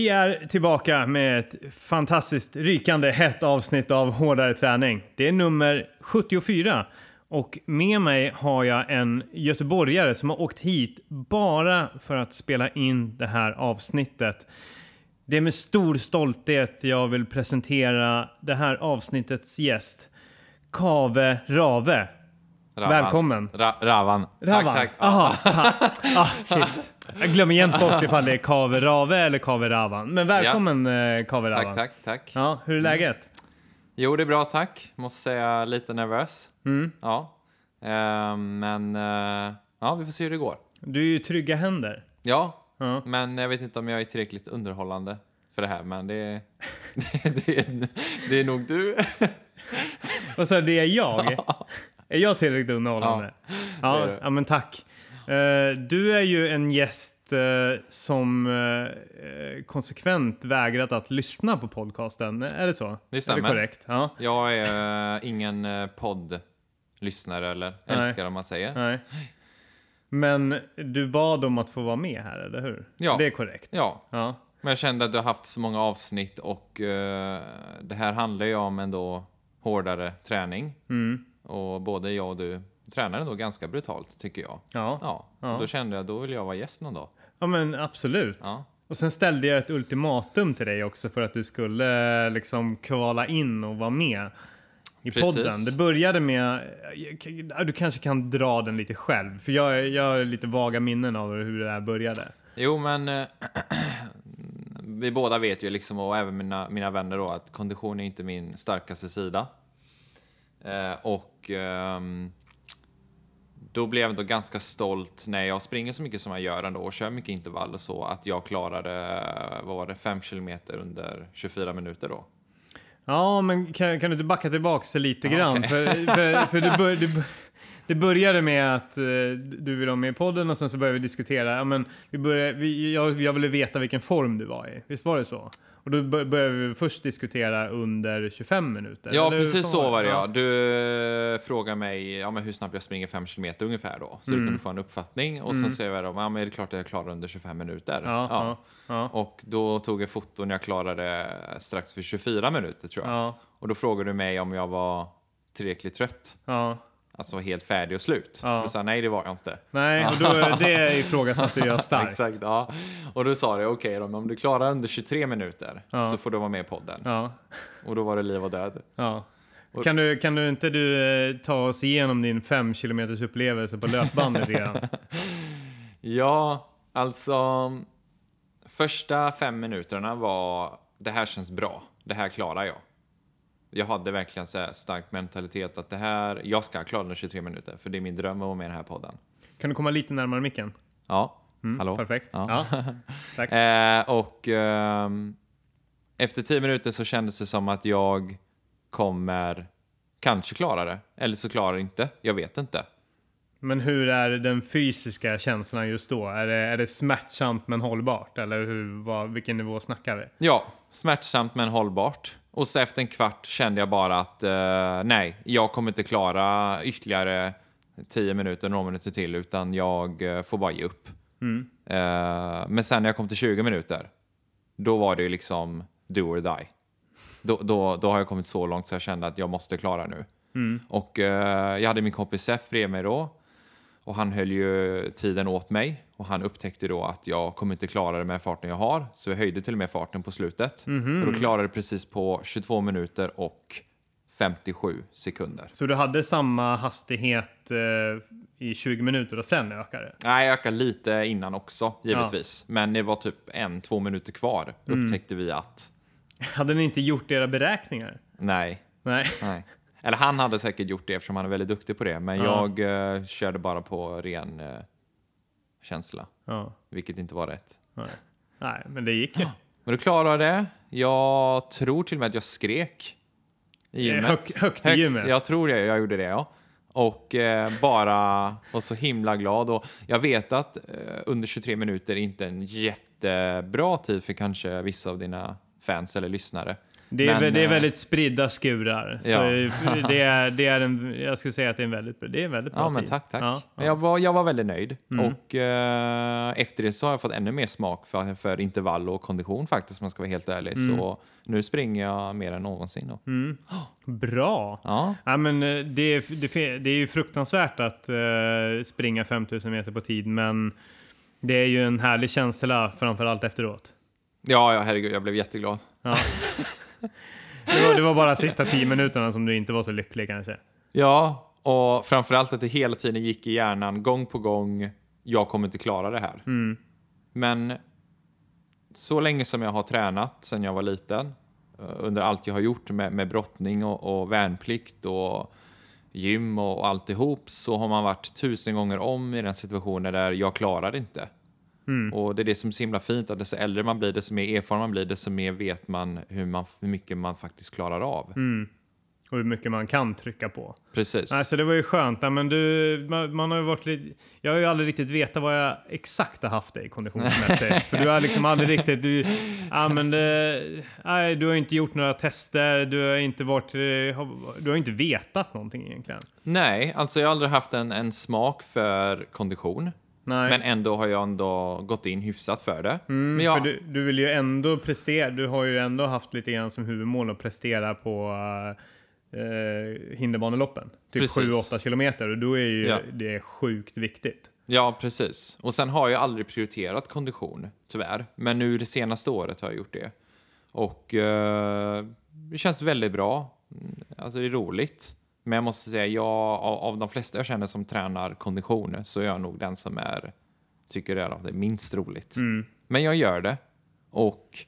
Vi är tillbaka med ett fantastiskt rykande hett avsnitt av Hårdare träning. Det är nummer 74 och med mig har jag en göteborgare som har åkt hit bara för att spela in det här avsnittet. Det är med stor stolthet jag vill presentera det här avsnittets gäst, Kave Rave. Ravan. Välkommen. Ra Ravan. Ravan. Tack, tack. Aha, ha. ah, shit. Jag glömmer jämt bort ifall det är Kave Rave eller Kave Ravan. Men välkommen ja. Kave Ravan. Tack, tack, tack. Ja, hur är läget? Mm. Jo, det är bra, tack. Måste säga lite nervös. Mm. Ja. Uh, men uh, ja, vi får se hur det går. Du är ju trygga händer. Ja, Ja. men jag vet inte om jag är tillräckligt underhållande för det här, men det är, det, det är, det är nog du. Sa du, det är jag? Är jag tillräckligt underhållande? Ja, Ja, ja men tack. Eh, du är ju en gäst eh, som eh, konsekvent vägrat att lyssna på podcasten. Är det så? Det Är det stämmer. korrekt? Ja. Jag är uh, ingen uh, poddlyssnare eller Nej. älskare om man säger. Nej. Men du bad om att få vara med här, eller hur? Ja. Det är korrekt. Ja, Ja. men jag kände att du har haft så många avsnitt och eh, det här handlar ju om ändå hårdare träning. Mm. Och både jag och du tränar ändå ganska brutalt tycker jag. Ja. Ja, då kände jag då vill jag vara gäst någon dag. ja, men absolut. Ja, Och sen ställde jag ett ultimatum till dig också för att du skulle liksom kvala in och vara med i Precis. podden. Det började med, du kanske kan dra den lite själv, för jag, jag har lite vaga minnen av hur det här började. Jo, men eh, vi båda vet ju liksom, och även mina, mina vänner då, att kondition är inte min starkaste sida. Eh, och ehm, då blev jag ändå ganska stolt när jag springer så mycket som jag gör ändå och kör mycket intervall och så, att jag klarade, vad var det, 5 kilometer under 24 minuter då. Ja, men kan, kan du inte backa tillbaka lite Ja, grann? okej. För, för, för det, bör, bör- det började med att eh, du ville vara med i podden och sen så började vi diskutera. Ja, men vi började, vi, jag, jag ville veta vilken form du var i. Visst var det så? Och då bör- började vi först diskutera under 25 minuter. Ja, precis så var det ja. Du eh, frågar mig ja, men hur snabbt jag springer 5 kilometer ungefär då, så Mm. du kunde få en uppfattning. Och sen säger jag då, ja men är det klart att jag klarar under 25 minuter. Ja, ja, ja, Och då tog jag foton jag klarade strax för 24 minuter tror jag. ja, Och då frågade du mig om jag var tillräckligt trött, ja. Alltså helt färdig och slut. Ja. Du sa nej, det var jag inte. Nej, och då, det ifrågasatte jag starkt. Exakt, ja. Och då sa du, okej men om du klarar under 23 minuter Ja. så får du vara med i podden. Ja, Och då var det liv och död. ja. Och- Kan du, kan du inte du eh, ta oss igenom din 5 kilometers upplevelse på löpband lite grann? Ja, alltså första fem minuterna var det här känns bra, det här klarar jag. Jag hade verkligen så stark mentalitet att det här, jag ska klara den 23 minuter för det är min dröm att vara med i den här podden. Kan du komma lite närmare micken? Ja, Mm, hallå? Perfekt. Ja. Ja. Tack. Eh, och ehm, efter 10 minuter så kändes det som att jag kommer kanske klara det, eller så klarar inte, jag vet inte. Men hur är den fysiska känslan just då? Är det, är det smärtsamt men hållbart? Eller hur, vad, vilken nivå snackar vi? Ja, smärtsamt men hållbart. Och så efter en kvart kände jag bara att eh, nej, jag kommer inte klara ytterligare 10 minuter, några minuter till, utan jag eh, får bara ge upp. Mm. Eh, men sen när jag kom till 20 minuter, då var det ju liksom do or die. Då, då, då har jag kommit så långt så jag kände att jag måste klara nu. Mm. Och eh, jag hade min kompis Sef bredvid mig då. Och han höll ju tiden åt mig. Och han upptäckte då att jag kommer inte klara det med farten jag har. Så jag höjde till och med farten på slutet. Mhm. Och då klarade det precis på 22 minuter och 57 sekunder. Så du hade samma hastighet eh, i 20 minuter och sen ökade det? Nej, jag ökade lite innan också, givetvis. Men det var typ en, två minuter kvar. Mm. Upptäckte vi att Hade ni inte gjort era beräkningar? nej, Nej. nej. Eller han hade säkert gjort det eftersom han är väldigt duktig på det. Men Ja. jag eh, körde bara på ren eh, känsla. Ja. Vilket inte var rätt. Nej. Nej, men det gick ju. Men du klarade det. Jag tror till och med att jag skrek i Eh, gymmet. hög- högt i gymmet. Jag tror det, jag gjorde det ja. Och eh, bara var så himla glad. Och jag vet att eh, under 23 minuter är inte en jättebra tid för kanske vissa av dina fans eller lyssnare. Det är, Men, det är eh, väldigt spridda skurar. Ja. Så det är, det är en, jag skulle säga att det är en väldigt, det är en väldigt bra Ja, men tack, tack. Ja, ja. jag, var, jag var väldigt nöjd. Mm. Och eh, efter det så har jag fått ännu mer smak för, för intervall och kondition faktiskt, om jag ska vara helt ärlig. Mm. Så nu springer jag mer än någonsin. Då. Bra! Ja, Ja, men eh, det, det, det är ju fruktansvärt att eh, springa 5000 meter på tid, men det är ju en härlig känsla framförallt efteråt. ja, ja herregud, jag blev jätteglad. Ja. Det, var, det var bara sista 10 minuterna som du inte var så lycklig kanske. Ja, och framförallt att det hela tiden gick i hjärnan, gång på gång, jag kommer inte klara det här. Mm. Men så länge som jag har tränat sedan jag var liten, eh, under allt jag har gjort med, med brottning och, och värnplikt och gym och, och alltihop, så har man varit tusen gånger om i den situationen där jag klarar inte. Mm. Och det är det som är så himla fint, att desto äldre man blir, desto mer erfaren man blir, desto mer vet man hur, man, hur mycket man faktiskt klarar av. Mm. Och hur mycket man kan trycka på. Precis. Nej, så det var ju skönt. Men du, man, man har ju varit lite, jag har ju aldrig riktigt vetat vad jag exakt har haft dig konditionsmässigt. För du har liksom aldrig riktigt, du, men det, nej, du har inte gjort några tester, du har inte varit, eh, du har inte vetat någonting egentligen. Nej, alltså jag har aldrig haft en, en smak för kondition. Nej. Men ändå har jag ändå gått in hyfsat för det. Mm, men jag, För du, du vill ju ändå prestera, du har ju ändå haft lite grann som huvudmål att prestera på uh, hinderbaneloppen. Typ Precis. 7-8 kilometer och då är ju Ja. det sjukt viktigt. Ja, precis. Och sen har jag aldrig prioriterat kondition, tyvärr. Men nu det senaste året har jag gjort det. Och eh, det känns väldigt bra. Mm, Alltså det är roligt. Men jag måste säga, jag, av, av de flesta jag känner som tränar kondition så är jag nog den som är, tycker det är det minst roligt. Mm. Men jag gör det. Och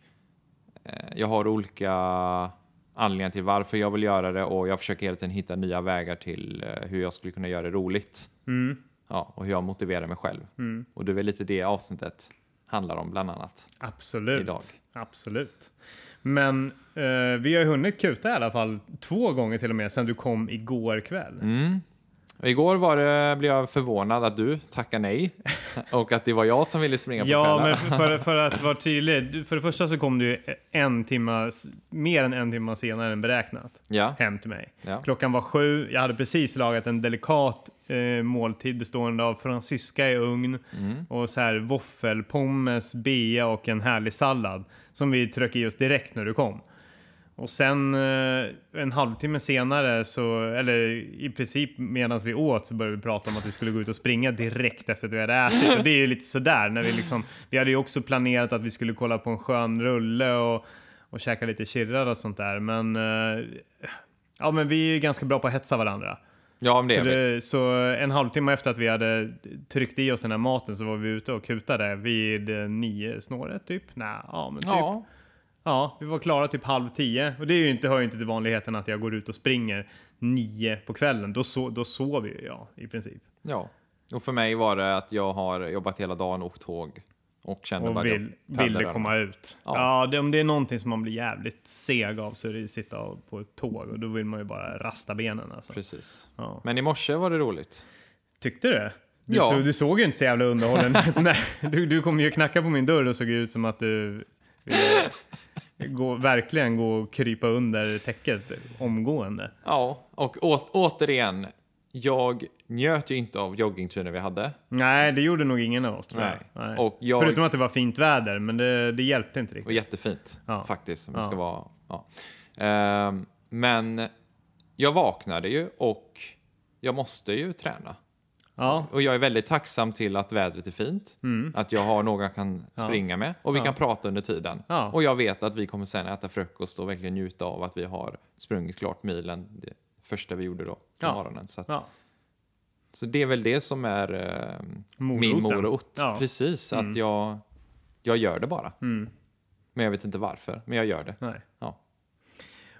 eh, jag har olika anledningar till varför jag vill göra det och jag försöker hela tiden hitta nya vägar till eh, hur jag skulle kunna göra det roligt. Mm. Ja, och hur jag motiverar mig själv. Mm. Och det är väl lite det avsnittet handlar om bland annat Absolut. idag. Absolut. Men eh, vi har hunnit kuta i alla fall två gånger till och med sedan du kom igår kväll. Mm. Igår var det, blev jag förvånad att du tackade nej och att det var jag som ville springa på Ja, kvällen. men för, för att vara tydlig. För det första så kom du en timme, mer än en timme senare än beräknat Ja, hem till mig. ja. Klockan var sju. Jag hade precis lagat en delikat eh, måltid bestående av fransyska i ugn Mm. och så här våffelpommes, bea och en härlig sallad som vi tryckte i oss direkt när du kom. Och sen eh, en halvtimme senare, så, eller i princip medan vi åt, så började vi prata om att vi skulle gå ut och springa direkt efter att vi hade ätit. Och det är ju lite sådär, när vi liksom, vi hade ju också planerat att vi skulle kolla på en skön rulle och, och käka lite kirrar och sånt där. Men, eh, ja, men vi är ju ganska bra på att hetsa varandra. Ja, det Så, det, så en halvtimme efter att vi hade tryckt i oss den här maten så var vi ute och kutade vid eh, nio snåret typ. Nej, ja men typ. Ja. Ja, vi var klara typ halv tio. Och det är ju inte, hör ju inte till vanligheten att jag går ut och springer nio på kvällen. Då, so, då sover ju jag i princip. ja. Och för mig var det att jag har jobbat hela dagen och åkt tåg och kände bara Och att vill, ville komma ut. Ja. Ja, det, om det är någonting som man blir jävligt seg av så är det ju sitta på ett tåg. Och då vill man ju bara rasta benen alltså. Precis. Ja. Men i morse var det roligt. Tyckte du? Du, Ja. så, du såg ju inte så jävla underhållen Nej, du, du kom ju knacka på min dörr och såg ut som att du ville gå, verkligen gå och krypa under täcket omgående. Ja, och å, återigen, jag njöt ju inte av joggingturen vi hade. Nej, det gjorde nog ingen av oss Nej. jag. Nej. Och jag- Förutom att det var fint väder, men det, det hjälpte inte Och riktigt. jättefint Ja. faktiskt. Om Ja. ska vara, ja. Ehm, men jag vaknade ju och jag måste ju träna. Ja, Och jag är väldigt tacksam till att vädret är fint. Att jag har några jag kan springa med och vi kan prata under tiden. Och jag vet att vi kommer sen äta frukost och verkligen njuta av att vi har sprungit klart milen. Första vi gjorde då på Ja. morgonen. Så, att, ja. så det är väl det som är ehm, min morot. Ja. Precis, Mm. att jag, jag gör det bara. Mm. Men jag vet inte varför, men jag gör det. Nej. Ja.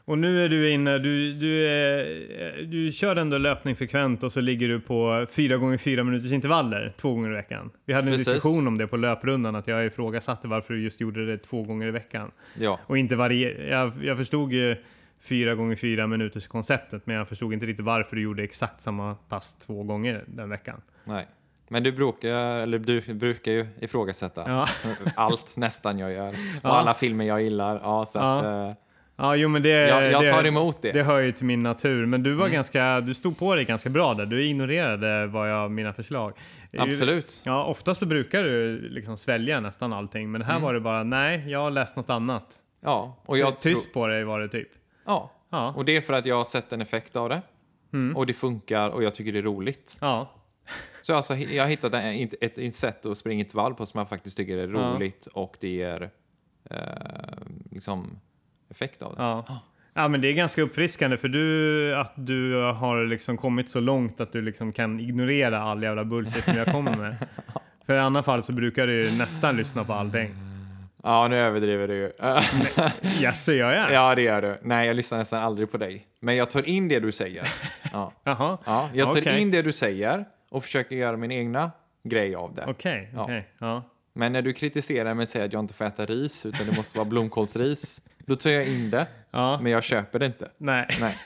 Och nu är du inne, du, du, är, du kör ändå löpning frekvent och så ligger du på 4 gånger 4 minuters intervaller två gånger i veckan. Vi hade en Precis. diskussion om det på löprundan, att jag ifrågasatte varför du just gjorde det två gånger i veckan. Ja, Och inte varje, jag, jag förstod ju 4 gånger 4 minuters konceptet, men jag förstod inte riktigt varför du gjorde exakt samma pass två gånger den veckan. nej. Men du brukar, eller du brukar ju ifrågasätta Ja. allt nästan jag gör. Och Ja. alla filmer jag gillar. Ja, så Ja. att, eh, Ja, jo men det... Jag, jag det, tar emot det. Det hör ju till min natur. Men du var ganska, du stod på dig ganska bra där. Du ignorerade vad jag, mina förslag. Absolut. Ja, ofta så brukar du liksom svälja nästan allting. Men här var det bara, nej, jag har läst något annat. Ja, och jag tror... Tyst på dig var det typ. Ja. Ja. och det är för att jag har sett en effekt av det. Och det funkar och jag tycker det är roligt. Ja, Så alltså, jag har hittat en, ett, ett sätt att springa intervall på som jag faktiskt tycker är Ja. roligt och det ger eh, liksom effekt av det. ja. Ja, men det är ganska uppfriskande för du, att du har liksom kommit så långt att du liksom kan ignorera all jävla bullshit som jag kommer med. För i annat fall så brukar du nästan lyssna på allting. Ja, nu överdriver du ju. Jaså, gör jag? ja, det gör du. Nej, jag lyssnar nästan aldrig på dig. Men jag tar in det du säger. Ja, Jaha, ja jag tar Okej. in det du säger och försöker göra min egna grej av det. okej, Ja. okej. Ja. Men när du kritiserar mig och säger att jag inte får äta ris utan det måste vara blomkålsris, då tar jag in det. Ja. Men jag köper det inte. Nej, Nej.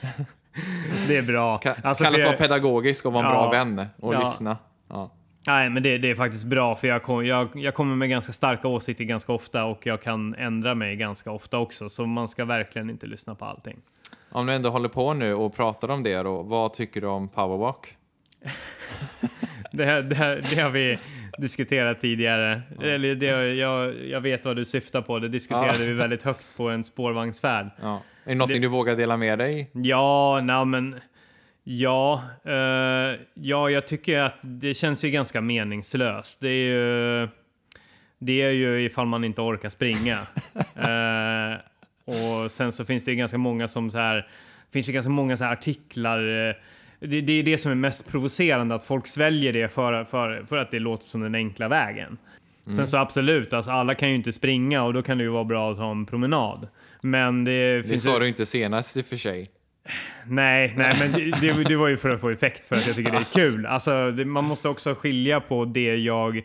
det är bra. Ka- Alltså, kallas för vara pedagogisk och vara en Ja. bra vän och lyssna. Ja. Nej, men det, det är faktiskt bra för jag, kom, jag, jag kommer med ganska starka åsikter ganska ofta och jag kan ändra mig ganska ofta också. Så man ska verkligen inte lyssna på allting. Om du ändå håller på nu och pratar om det då, vad tycker du om powerwalk? Det, här, det, här, det har vi diskuterat tidigare. Eller det, jag, jag vet vad du syftar på. Det diskuterade Ja. vi väldigt högt på en spårvagnsfärd. Ja. Är det någonting du vågar dela med dig? Ja, nej men... Ja, eh, ja, jag tycker att det känns ju ganska meningslöst. Det är ju, det är ju ifall man inte orkar springa. Eh, och sen så finns det ju ganska många som så här, finns det ganska många så här artiklar. eh, Det, det är det som är mest provocerande, att folk sväljer det för, för, för att det låter som den enkla vägen. Sen så absolut, alltså alla kan ju inte springa och då kan det ju vara bra att ha en promenad. Men det, Det finns ju- sa du inte senast i och för sig. Nej, nej, men det, det, det var ju för att få effekt för att jag tycker det är kul. Alltså, det, man måste också skilja på det jag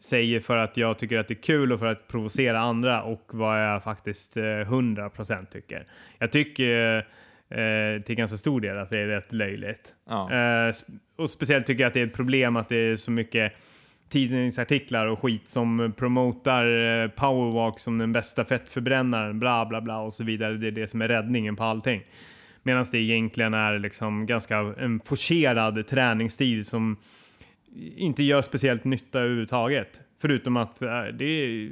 säger för att jag tycker att det är kul och för att provocera andra och vad jag faktiskt eh, 100% tycker. Jag tycker eh, till ganska stor del att det är rätt löjligt. Ja. Eh, och speciellt tycker jag att det är ett problem att det är så mycket tidningsartiklar och skit som promotar eh, powerwalk som den bästa fettförbrännaren, bla bla bla och så vidare. Det är det som är räddningen på allting. Medan det egentligen är liksom ganska en forcerad träningsstil som inte gör speciellt nytta överhuvudtaget. Förutom att eh, det är,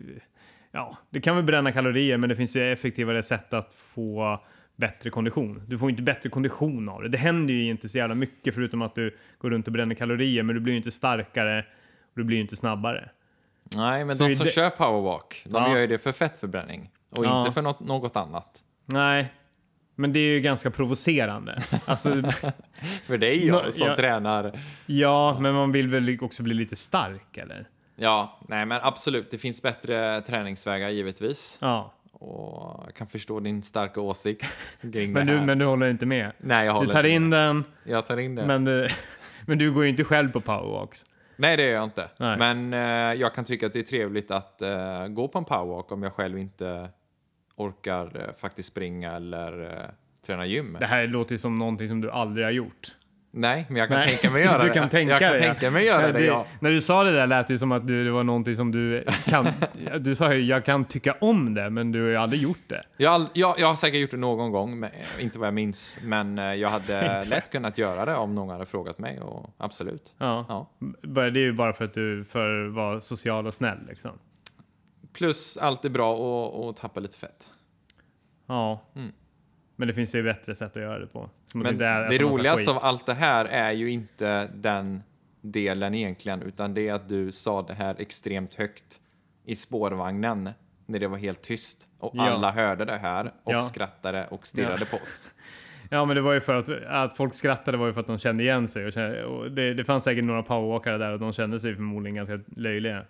ja, det kan väl bränna kalorier, men det finns ju effektivare sätt att få bättre kondition. Du får inte bättre kondition av det. Det händer ju inte så jävla mycket förutom att du går runt och bränner kalorier, men du blir ju inte starkare och du blir ju inte snabbare. Nej, men Så de som det- kör powerwalk, de Ja. gör ju det för fettförbränning och Ja. inte för något, något annat. Nej, men det är ju ganska provocerande. Alltså, För dig ja, som ja. tränar. ja, men man vill väl också bli lite stark, eller? Ja, nej men absolut, det finns bättre träningsvägar givetvis. Ja, Och jag kan förstå din starka åsikt men du, men du håller inte med? nej, jag Du håller tar inte in med. den, Jag tar in det. men du, men du går ju inte själv på powerwalks. Nej, det gör jag inte. Nej. Men eh, jag kan tycka att det är trevligt att eh, gå på en powerwalk om jag själv inte orkar eh, faktiskt springa eller eh, träna gym. Det här låter ju som någonting som du aldrig har gjort. Nej, men jag kan Nej, tänka mig göra du det. kan tänka jag kan det, tänka mig göra Ja, det, ja. När du sa det där lät det som att du, det var någonting som du kan... du sa ju jag kan tycka om det, men du har ju aldrig gjort det. Jag, jag, jag har säkert gjort det någon gång, men, eh, inte vad jag minns. Men jag hade lätt kunnat göra det om någon hade frågat mig. Och absolut. Ja. Ja. Det är ju bara för att du för att vara social och snäll liksom. Plus allt är bra och, och tappa lite fett. Ja. Men det finns ju bättre sätt att göra det på. Som Men det massa roligaste av allt det här är ju inte den delen egentligen, utan det är att du sa det här extremt högt i spårvagnen när det var helt tyst. Och Ja. alla hörde det här och Ja. skrattade och stirrade på oss. Ja, men det var ju för att, att folk skrattade var ju för att de kände igen sig. Och, kände, och det, det fanns säkert några powerwalkare där och de kände sig förmodligen ganska löjliga.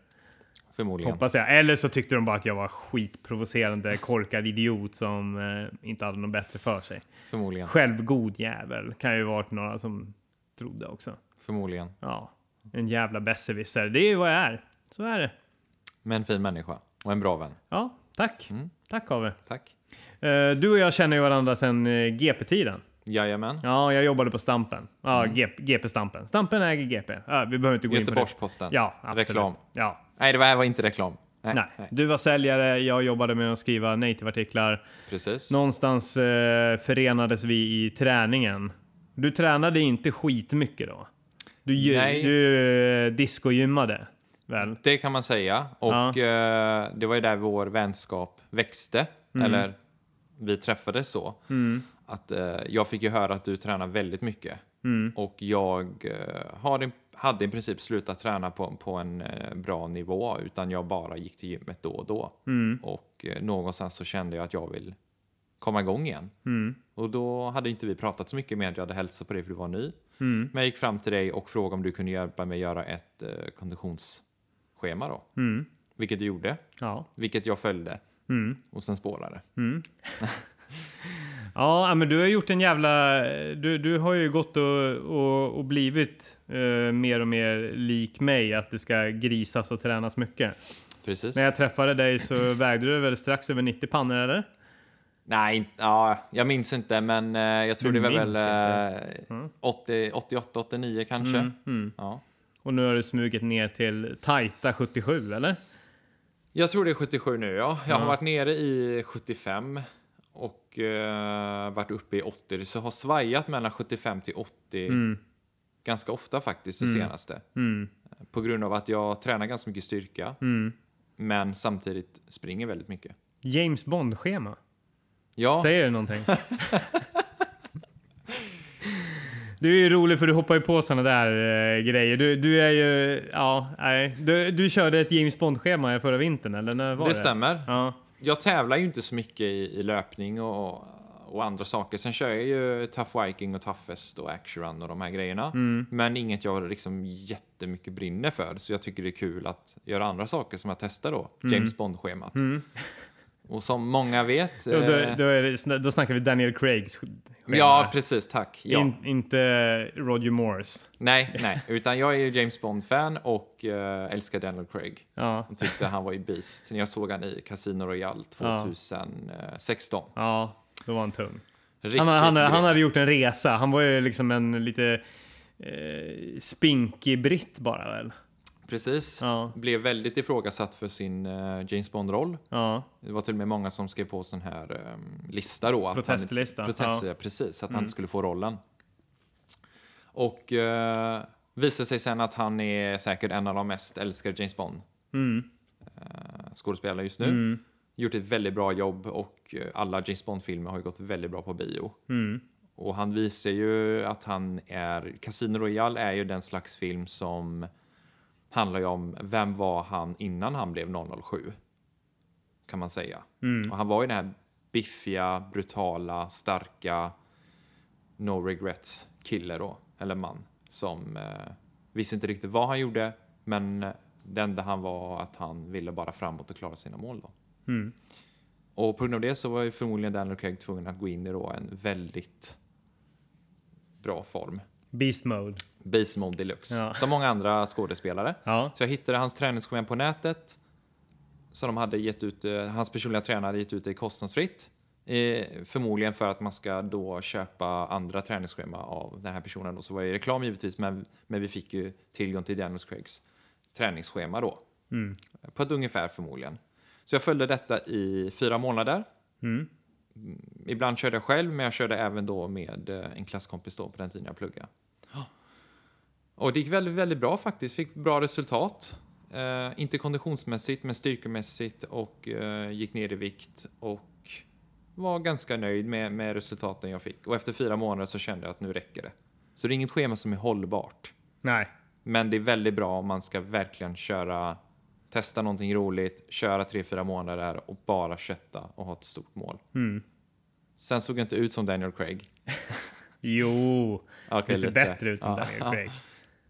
Förmodligen. Hoppas jag. Eller så tyckte de bara att jag var skitprovocerande, korkad idiot som eh, inte hade något bättre för sig. Förmodligen. Självgod jävel kan ju varit några som trodde också. Förmodligen. Ja, en jävla besserwisser. Det är ju vad jag är. Så är det. Men en fin människa. Och en bra vän. Ja, tack. Mm. Tack Ave. Tack. Eh, du och jag känner ju varandra sedan eh, GP-tiden. Jajamän. Ja, jag jobbade på Stampen. Ja, GP, GP-Stampen. Stampen äger GP. Ja, vi behöver inte gå in på det. Göteborgs-Posten. Ja, absolut. Reklam. Ja, Nej, det här var inte reklam. Nej, Nej. nej. Du var säljare, jag jobbade med att skriva native-artiklar. Precis. Någonstans eh, förenades vi i träningen. Du tränade inte skitmycket då? Du, Nej. du eh, discogymmade väl? Det kan man säga. Och eh, det var ju där vår vänskap växte. Mm. Eller vi träffades så. Att eh, jag fick ju höra att du tränar väldigt mycket. Mm. Och jag eh, har i, hade i princip slutat träna på, på en eh, bra nivå. Utan jag bara gick till gymmet då och då. Mm. Och eh, någonstans så kände jag att jag vill komma igång igen. Mm. Och då hade inte vi pratat så mycket att jag hade hälsat på dig för du var ny. Mm. Men jag gick fram till dig och frågade om du kunde hjälpa mig göra ett eh, konditionsschema då. Mm. Vilket du gjorde, Ja. vilket jag följde Mm. och sen spårade. Ja, men du har gjort en jävla... Du, du har ju gått och, och, och blivit eh, mer och mer lik mig, att det ska grisas och tränas mycket. Precis. När jag träffade dig så vägde du väl strax över 90 pannor, eller? Nej, ja, jag minns inte, men eh, jag tror Du det var väl eh, 80, 88, 89 kanske. Mm, mm. Ja. Och nu har du smugit ner till tajta 77, eller? Jag tror det är 77 nu, ja. Jag har varit nere i 75 och eh, varit uppe i 80. Så har svajat mellan 75 till 80 Mm. ganska ofta faktiskt det senaste. Mm. På grund av att jag tränar ganska mycket styrka, Mm. men samtidigt springer väldigt mycket. James Bond-schema. Ja, Säger det någonting? Du är ju rolig för du hoppar ju på såna där eh, grejer. Du, du är ju, ja, nej. Du, du körde ett James Bond-schema förra vintern, eller när var det det? stämmer. Ja. Jag tävlar ju inte så mycket i, i löpning och, och andra saker. Sen kör jag ju Tough Viking och Toughest och Action Run och de här grejerna. Mm. Men inget jag liksom jättemycket brinner för. Så jag tycker det är kul att göra andra saker som jag testar då. James Bond-schemat. Mm. Och som många vet... Då, då, eh, då, det, då snackar vi Daniel Craigs schema. ja, precis. Tack. Ja. In, inte Roger Moores. Nej, nej. Utan jag är ju James Bond-fan och eh, älskar Daniel Craig. Ja, Och tyckte han var ju beast när jag såg han i Casino Royale 2016. ja, då var han tung. Riktigt Han, han, grym. han hade gjort en resa. Han var ju liksom en lite eh, spinkig britt bara väl? Precis. Ja, Blev väldigt ifrågasatt för sin eh, James Bond-roll. ja, Det var till och med många som skrev på sån här um, lista då. Att Protestlista, Han, protest, ja. Mm. Precis, att han inte skulle få rollen. Och uh, visade sig sen att han är säkert en av de mest älskade James Bond mm, eh, skådespelare just nu. mm, Gjort ett väldigt bra jobb och alla James Bond-filmer har ju gått väldigt bra på bio. mm, Och han visar ju att han är... Casino Royale är ju den slags film som handlar ju om vem var han innan han blev 007? Kan man säga. mm. Och han var ju den här biffiga, brutala, starka, no regrets kille då, eller man, som eh, visste inte riktigt vad han gjorde, men eh, det enda han var att han ville bara framåt och klara sina mål då. Mm. Och på grund av det så var ju förmodligen Daniel Craig tvungen att gå in i då en väldigt bra form. Beast mode. Beast Mode Deluxe. Ja. Som många andra skådespelare. Ja, Så jag hittade hans träningsschema på nätet. Så de hade gett ut, eh, hans personliga tränare hade gett ut det kostnadsfritt. Eh, förmodligen för att man ska då köpa andra träningsschema av den här personen. Så var det reklam givetvis, men, men vi fick ju tillgång till Daniel Craigs träningsschema då. mm, På ett ungefär förmodligen. Så jag följde detta i fyra månader. mm, Ibland körde jag själv, men jag körde även då med eh, en klasskompis då på den tiden jag pluggade. Och det gick väldigt, väldigt bra faktiskt. Fick bra resultat. Eh, inte konditionsmässigt, men styrkemässigt och eh, gick ner i vikt och var ganska nöjd med, med resultaten jag fick. Och efter fyra månader så kände jag att nu räcker det. Så det är inget schema som är hållbart. nej, Men det är väldigt bra om man ska verkligen köra, testa någonting roligt, köra tre, fyra månader och bara kötta och ha ett stort mål. mm. Sen såg jag inte ut som Daniel Craig. Jo, Okej, det ser lite. bättre ut än Ja, Daniel. Craig.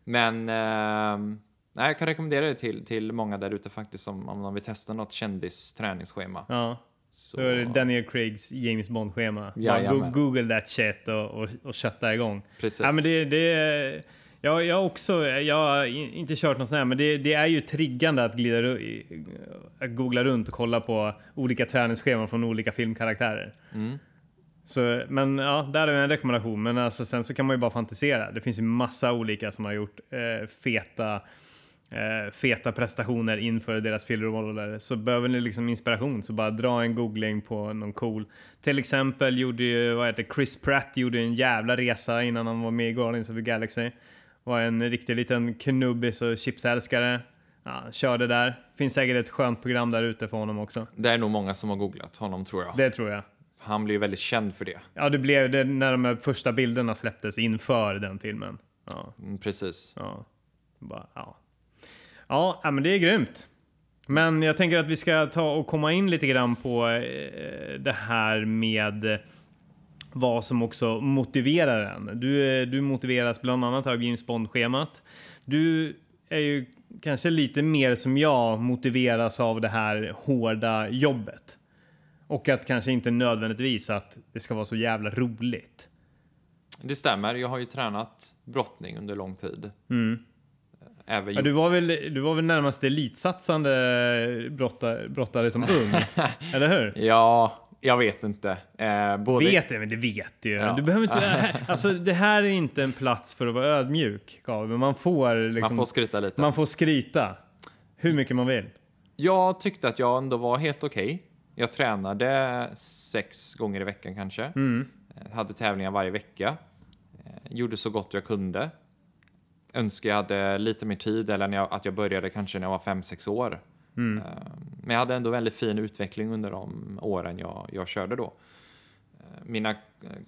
Men ehm, nej, jag kan rekommendera det till, till många där ute faktiskt om, om de vill testa något kändisträningsschema. Ja, Så, då är det Daniel Craigs James Bond-schema. Go- Google that shit och, och, och kötta igång. precis. Ja, men det, det, ja, jag har också, jag har inte kört något sånt här, men det, det är ju triggande att glida att googla runt och kolla på olika träningsscheman från olika filmkaraktärer. Mm. Så, men ja, där är en rekommendation. Men alltså, sen så kan man ju bara fantisera. Det finns ju massa olika som har gjort eh, feta eh, feta prestationer inför deras filmroller så behöver ni liksom inspiration så bara dra en googling på någon cool. Till exempel gjorde ju, vad heter Chris Pratt gjorde en jävla resa innan han var med i Guardians of the Galaxy. Var en riktig liten knubbis och chipsälskare. Ja, körde där. Finns säkert ett skönt program där ute för honom också. Det är nog många som har googlat honom tror jag. Det tror jag. Han blir väldigt känd för det. Ja, det blev det när de första bilderna släpptes inför den filmen. Ja, Mm, precis. ja. Bara, ja. Ja, men det är grymt. Men jag tänker att vi ska ta och komma in lite grann på eh, det här med vad som också motiverar en. Du, eh, du motiveras bland annat av James Bond-schemat. Du är ju kanske lite mer som jag motiveras av det här hårda jobbet. Och att kanske inte nödvändigtvis att det ska vara så jävla roligt. Det stämmer. Jag har ju tränat brottning under lång tid. Även Mm. Ja, du, var väl, du var väl närmast elitsatsande brottare, brottare som ung? eller hur? Ja, jag vet inte. Eh, både... Vet det, men det vet du ju. Ja. Du behöver inte, alltså, det här är inte en plats för att vara ödmjuk, men man får, liksom, Man får skryta lite. man får skryta hur mycket man vill. Jag tyckte att jag ändå var helt okej. Jag tränade sex gånger i veckan kanske. Mm. Eh, Hade tävlingar varje vecka. Eh, Gjorde så gott jag kunde. Önskar jag hade lite mer tid eller jag, att jag började kanske när jag var fem sex år. Mm. Eh, Men jag hade ändå väldigt fin utveckling under de åren jag, jag körde då. Mina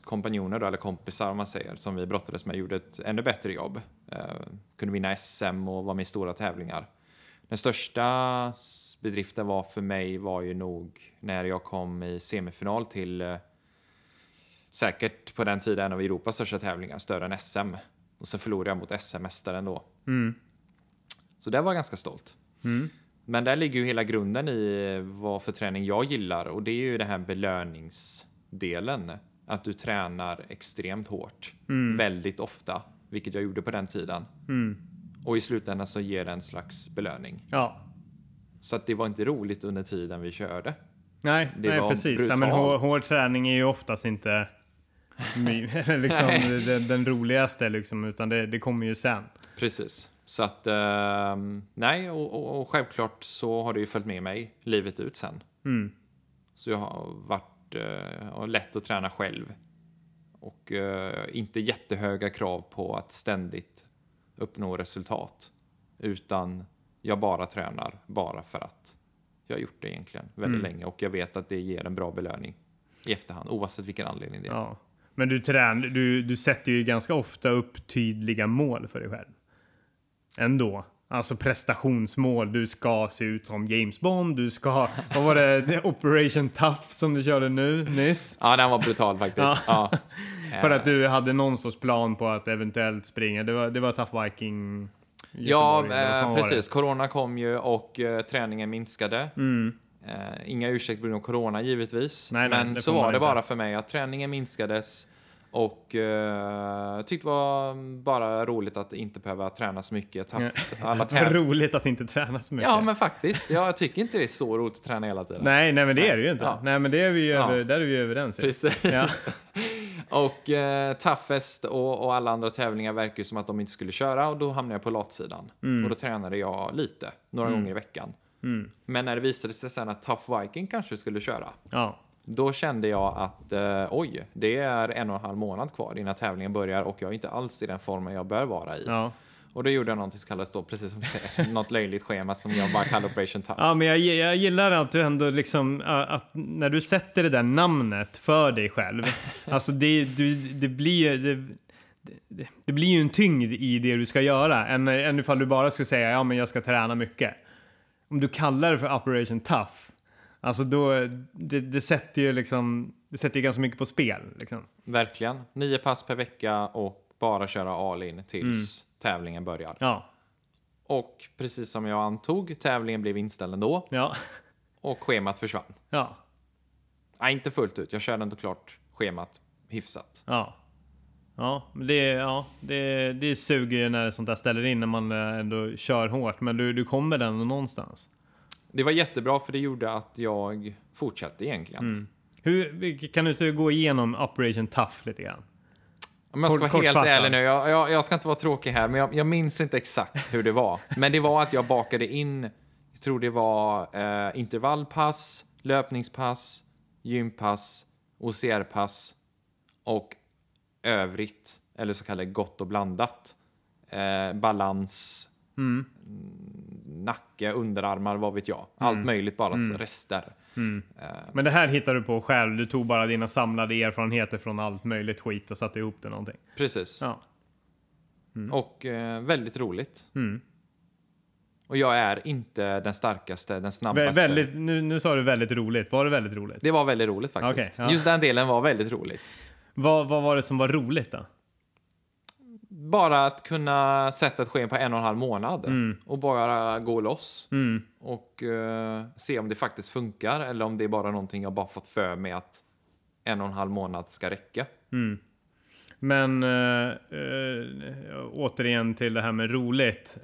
kompanjoner, då, eller kompisar om man säger, som vi brottades med, gjorde ett ännu bättre jobb. Kunde vinna SM och vara med i stora tävlingar. Den största bedriften var för mig var ju nog när jag kom i semifinal till eh, säkert på den tiden en av Europas största tävlingar, större än SM. Och så förlorade jag mot SM-mästaren då. Mm. Så det var jag ganska stolt. Mm. Men där ligger ju hela grunden i vad för träning jag gillar och det är ju det här belöningsdelen. Att du tränar extremt hårt, väldigt ofta, vilket jag gjorde på den tiden. Och i slutändan så ger det en slags belöning. Ja. Så att det var inte roligt under tiden vi körde. Nej, Det nej var precis. Ja, men hår, hård träning är ju oftast inte liksom den, den roligaste, liksom, utan det, det kommer ju sen. Precis. Så att, ehm, nej, och, och, och självklart så har det ju följt med mig livet ut sen. Mm. Så jag har varit eh, lätt att träna själv. Och eh, inte jättehöga krav på att ständigt uppnå resultat. Utan jag bara tränar bara för att jag har gjort det egentligen väldigt Mm. länge. Och jag vet att det ger en bra belöning i efterhand, oavsett vilken anledning det är. Ja. Men du, trän, du, du sätter ju ganska ofta upp tydliga mål för dig själv. Ändå. Alltså prestationsmål. Du ska se ut som James Bond. Du ska... Vad var det? Operation Tough som du körde nu nyss? Ja, den var brutal faktiskt. ja. För att du hade någon sorts plan på att eventuellt springa. Det var, det var Tough Viking Ja, Göteborg, eh, precis. Corona kom ju och eh, träningen minskade. Mm. Eh, inga ursäkter på grund av corona givetvis. Nej, nej, men så var det inte. bara för mig att träningen minskades och eh, tyckte det var bara roligt att inte behöva träna så mycket. Haft alla Det var täv- roligt att inte träna så mycket. Ja, men faktiskt. Jag tycker inte det är så roligt att träna hela tiden. Nej, nej, men det är det ju inte. Ja. Nej, men det är vi ju Ja. över, där är vi överens. Precis. Ja. och eh, Toughest och, och alla andra tävlingar verkar ju som att de inte skulle köra och då hamnade jag på latsidan. Och då tränade jag lite, några gånger i veckan. Mm. Men när det visade sig sen att Tough Viking kanske skulle köra, Ja. Då kände jag att eh, oj, det är en och en halv månad kvar innan tävlingen börjar och jag är inte alls i den formen jag bör vara i. Ja. Och då gjorde jag någonting som kallas då, precis som du säger, något löjligt schema som jag bara kallar Operation Tough. Ja, men jag, jag gillar att du ändå liksom, att när du sätter det där namnet för dig själv, alltså det, du, det blir ju, det, det, det blir ju en tyngd i det du ska göra, än, än ifall du bara skulle säga ja men jag ska träna mycket. Om du kallar det för Operation Tough, alltså då, det, det sätter ju liksom, det sätter ju ganska mycket på spel. Liksom. Verkligen. Nio pass per vecka och bara köra all in tills tävlingen börjar. Ja, Och precis som jag antog, tävlingen blev inställd ändå ja, och schemat försvann. ja, Nej, inte fullt ut. Jag körde ändå klart schemat hyfsat. ja. Ja, det, ja det, det suger ju när sånt där ställer in när man eh, ändå kör hårt, men du, du kommer ändå någonstans. Det var jättebra för det gjorde att jag fortsatte egentligen. Hur, vi- kan du gå igenom Operation Tough lite grann? Om jag ska Kort- vara helt kortfattat. ärlig nu, jag, jag, jag ska inte vara tråkig här, men jag, jag minns inte exakt hur det var. Men det var att jag bakade in, jag tror det var eh, intervallpass, löpningspass, gympass, OCR-pass och övrigt, eller så kallat gott och blandat. Eh, balans, Mm. Nacke, underarmar, vad vet jag. Allt möjligt, bara Mm. rester. Men det här hittar du på själv. Du tog bara dina samlade erfarenheter från allt möjligt skit och satte ihop det någonting. Precis. Ja. Och eh, väldigt roligt. Mm. Och jag är inte den starkaste, den Vä- snabbaste. väldigt, nu, nu sa du väldigt roligt. Var det väldigt roligt? Det var väldigt roligt faktiskt. Okej, ja. Just den delen var väldigt roligt. Vad, vad var det som var roligt då? Bara att kunna sätta ett sken på en och en halv månad och bara gå loss Mm. och eh, se om det faktiskt funkar eller om det är bara någonting jag bara fått för mig att en och en halv månad ska räcka. Men eh, eh, återigen till det här med roligt.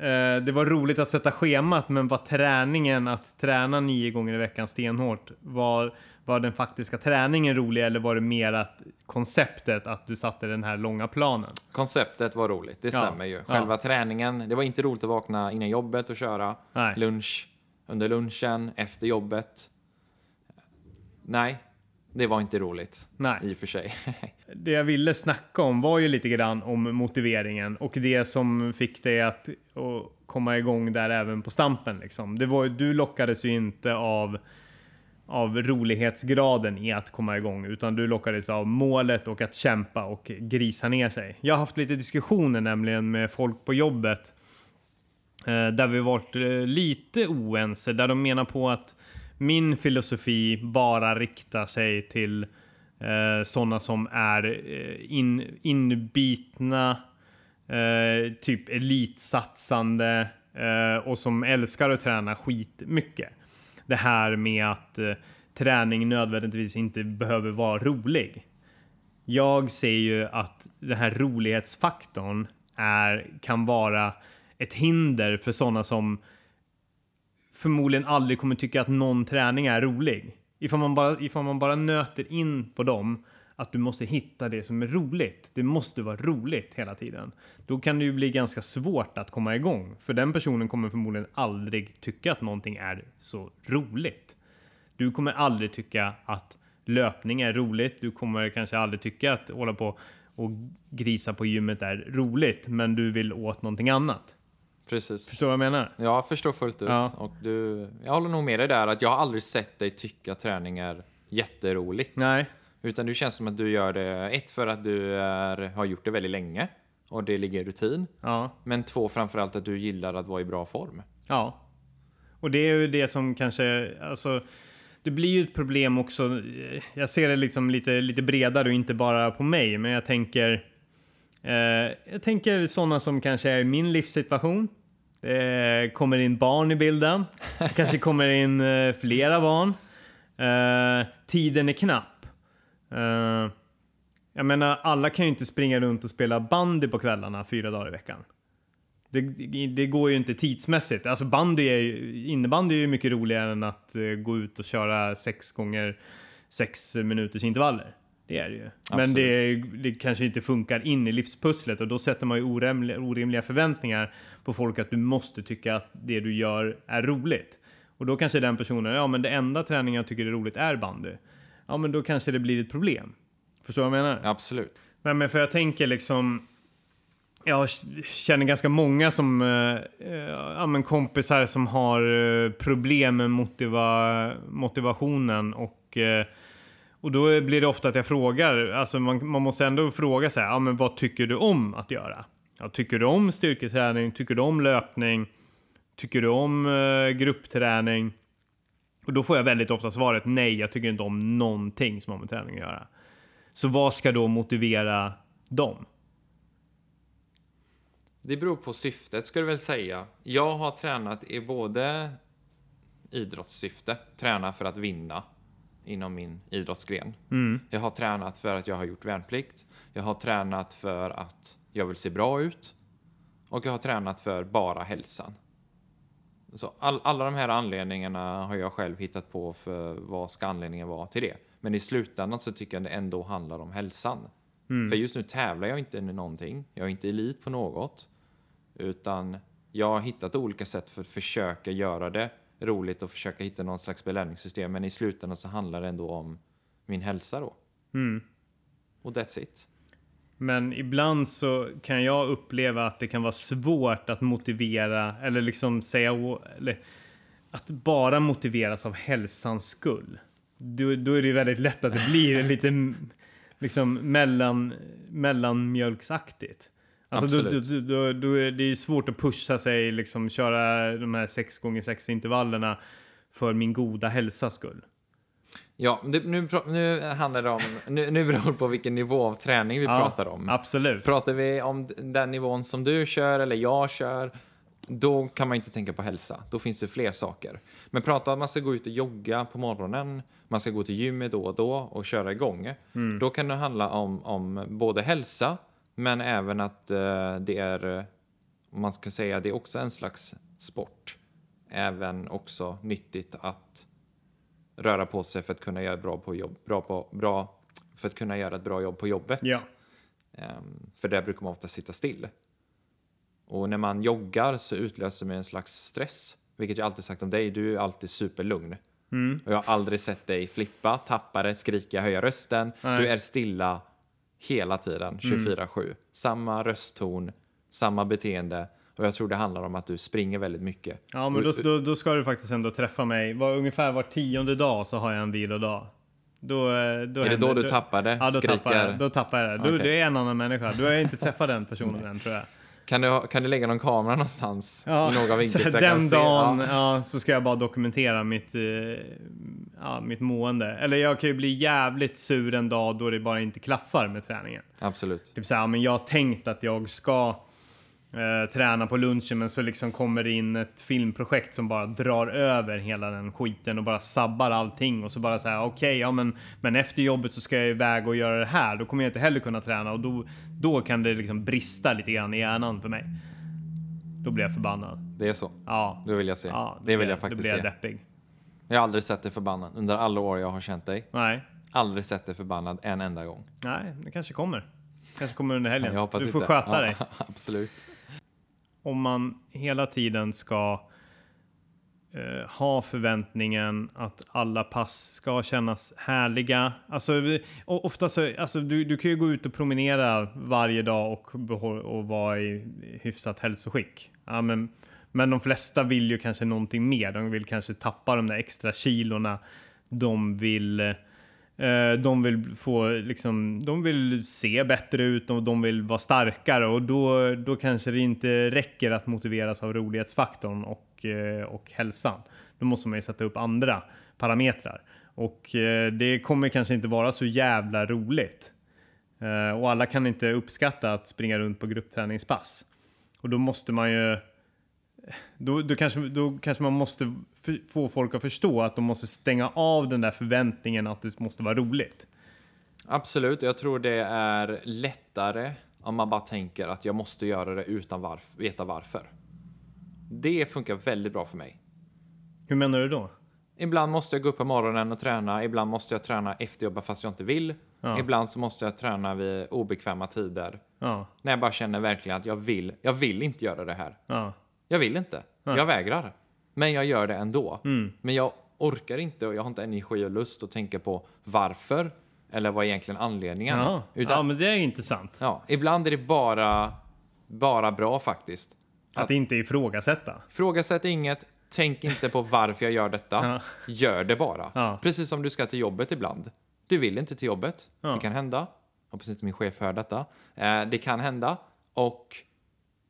Det var roligt att sätta schemat, men var träningen att träna nio gånger i veckan stenhårt? Var, var den faktiska träningen rolig eller var det mer att konceptet att du satte den här långa planen? Konceptet var roligt, det Ja, stämmer ju. ja. Själva träningen, det var inte roligt att vakna innan jobbet och köra. Nej. Lunch, under lunchen, efter jobbet. Nej, det var inte roligt. Nej. I och för sig. Det jag ville snacka om var ju lite grann om motiveringen och det som fick dig att, komma igång där även på stampen. Liksom. Det var, ju- du lockades ju inte av, av rolighetsgraden i att komma igång utan du lockades av målet och att kämpa och grisa ner sig. Jag har haft lite diskussioner nämligen med folk på jobbet eh, där vi varit eh, lite oense, där de menar på att min filosofi bara riktar sig till eh, sådana som är eh, in, inbitna, eh, typ elitsatsande eh, och som älskar att träna skitmycket. Det här med att eh, träning nödvändigtvis inte behöver vara rolig. Jag ser ju att den här rolighetsfaktorn är, kan vara ett hinder för sådana som förmodligen aldrig kommer tycka att någon träning är rolig. Ifall man bara, ifall man bara nöter in på dem att du måste hitta det som är roligt. Det måste vara roligt hela tiden. Då kan det ju bli ganska svårt att komma igång. För den personen kommer förmodligen aldrig tycka att någonting är så roligt. Du kommer aldrig tycka att löpning är roligt. Du kommer kanske aldrig tycka att hålla på och grisa på gymmet är roligt. Men du vill åt någonting annat. Precis. Förstår vad jag menar? Jag förstår fullt ut. Ja. Och du, jag håller nog med dig där att jag har aldrig sett dig tycka träning är jätteroligt. Nej. Utan det känns som att du gör det, ett för att du är, har gjort det väldigt länge och det ligger i rutin. Ja. Men två framförallt att du gillar att vara i bra form. Ja. Och det är ju det som kanske, alltså, det blir ju ett problem också. Jag ser det liksom lite, lite bredare och inte bara på mig, men jag tänker, eh, jag tänker sådana som kanske är i min livssituation. Det kommer in barn i bilden. Det kanske kommer in eh, flera barn. Eh, tiden är knapp. Eh, jag menar, alla kan ju inte springa runt och spela bandy på kvällarna fyra dagar i veckan. Det, det går ju inte tidsmässigt. Alltså bandy är ju, innebandy är ju mycket roligare än att eh, gå ut och köra sex gånger sex minuters intervaller. Det är det ju. Men det, det kanske inte funkar in i livspusslet och då sätter man ju orimliga, orimliga förväntningar på folk att du måste tycka att det du gör är roligt. Och då kanske den personen, ja men det enda träningen jag tycker är roligt är bandy. Ja men då kanske det blir ett problem. Förstår du vad jag menar? Absolut. Nej, men för jag tänker liksom. Jag känner ganska många som eh, eh, ja, men kompisar som har eh, problem med motiva, motivationen och eh, och då blir det ofta att jag frågar, alltså man, man måste ändå fråga så här, ja men vad tycker du om att göra? Ja, tycker du om styrketräning? Tycker du om löpning? Tycker du om eh, gruppträning? Och då får jag väldigt ofta svaret nej, jag tycker inte om någonting som har med träning att göra. Så vad ska då motivera dem? Det beror på syftet skulle jag väl säga. Jag har tränat i både idrottssyfte, träna för att vinna inom min idrottsgren. Jag har tränat för att jag har gjort värnplikt. Jag har tränat för att jag vill se bra ut. Och jag har tränat för bara hälsan. Så all, alla de här anledningarna har jag själv hittat på för vad ska anledningen vara till det. Men i slutändan så tycker jag det ändå handlar om hälsan. För just nu tävlar jag inte i någonting. Jag är inte elit på något. Utan jag har hittat olika sätt för att försöka göra det roligt och försöka hitta någon slags belöningssystem. Men i slutändan så handlar det ändå om min hälsa då. Mm. Och that's it. Men ibland så kan jag uppleva att det kan vara svårt att motivera eller liksom säga eller att bara motiveras av hälsans skull. Då, då är det väldigt lätt att det blir lite liksom mellan, mellanmjölksaktigt. Alltså då, då, då, då, då är det ju svårt att pusha sig, liksom köra de här 6 gånger 6 intervallerna för min goda hälsas skull. Ja, nu, nu handlar det om... Nu, nu beror det på vilken nivå av träning vi Ja, pratar om. Absolut. Pratar vi om den nivån som du kör eller jag kör, då kan man inte tänka på hälsa. Då finns det fler saker. Men prata om att man ska gå ut och jogga på morgonen, man ska gå till gymmet då och då och köra igång. Då kan det handla om, om både hälsa, men även att eh, det är, man ska säga, det är också en slags sport. Även också nyttigt att röra på sig för att kunna göra bra, på jobb, bra, på, bra, för att kunna göra ett bra jobb på jobbet. Ja. Ehm, för där brukar man ofta sitta still. Och när man joggar så utlöser man en slags stress. Vilket jag alltid sagt om dig, du är alltid superlugn. Mm. Och jag har aldrig sett dig flippa, tappa det, skrika, höja rösten. Nej. Mm. Du är stilla hela tiden, 24-7. Samma röstton, samma beteende. Och jag tror det handlar om att du springer väldigt mycket. Ja, men då, då, då ska du faktiskt ändå träffa mig. Var, ungefär var tionde dag så har jag en vilodag. Då, eh, då Är det händer- då du tappar det? Ja, då skriker? tappar jag, då tappar jag det. Du, Okej. du är en annan människa. Du har inte träffat den personen än tror jag. Kan, du, kan du lägga någon kamera någonstans? I någon vinkel så så den dagen Ja. ja. så ska jag bara dokumentera mitt, eh, ja, mitt mående. Eller jag kan ju bli jävligt sur en dag då det bara inte klaffar med träningen. Absolut. Typ så här, men jag har tänkt att jag ska eh, träna på lunchen men så liksom kommer det in ett filmprojekt som bara drar över hela den skiten och bara sabbar allting och så bara så här okej, ja men, men efter jobbet så ska jag iväg och göra det här. Då kommer jag inte heller kunna träna och då, då kan det liksom brista lite grann i hjärnan för mig. Då blir jag förbannad. Det är så. Ja. Det vill jag se. Ja, det vill blir- jag faktiskt Då blir jag se. deppig. Jag har aldrig sett dig förbannad under alla år jag har känt dig. Nej, Aldrig sett dig förbannad en enda gång. nej, det kanske kommer. kanske kommer under helgen. Jag hoppas du får inte. sköta Ja, dig. Absolut om man hela tiden ska eh, ha förväntningen att alla pass ska kännas härliga. Alltså, ofta så, alltså du, du kan ju gå ut och promenera varje dag och, och vara i hyfsat hälsoskick. Ja, men, men de flesta vill ju kanske någonting mer. De vill kanske tappa de där extra kilorna. De vill eh, Eh, de vill få liksom, de vill se bättre ut och de vill vara starkare och då, då kanske det inte räcker att motiveras av rolighetsfaktorn och, eh, och hälsan. Då måste man ju sätta upp andra parametrar och eh, det kommer kanske inte vara så jävla roligt. Och alla kan inte uppskatta att springa runt på gruppträningspass. Och då måste man ju då, då, kanske, då kanske man måste få folk att förstå att de måste stänga av den där förväntningen att det måste vara roligt. Absolut. Jag tror det är lättare om man bara tänker att jag måste göra det utan varf veta varför. Det funkar väldigt bra för mig. Hur menar du då? Ibland måste jag gå upp på morgonen och träna. Ibland måste jag träna efter jobbet fast jag inte vill. Ja. Ibland så måste jag träna vid obekväma tider. Ja, När jag bara känner verkligen att jag vill. Jag vill inte göra det här. ja, Jag vill inte. Jag vägrar. Men jag gör det ändå. Mm. Men jag orkar inte och jag har inte energi och lust att tänka på varför eller vad är egentligen anledningen. ja. Utan, ja men det är intressant. ja, ibland är det bara, bara bra faktiskt. Att inte ifrågasätta. Frågasätt inget, tänk inte på varför jag gör detta. Ja. Gör det bara. Ja. Precis som du ska till jobbet ibland. Du vill inte till jobbet. Ja. Det kan hända. Hoppas inte min chef hör detta. Eh, det kan hända. Och,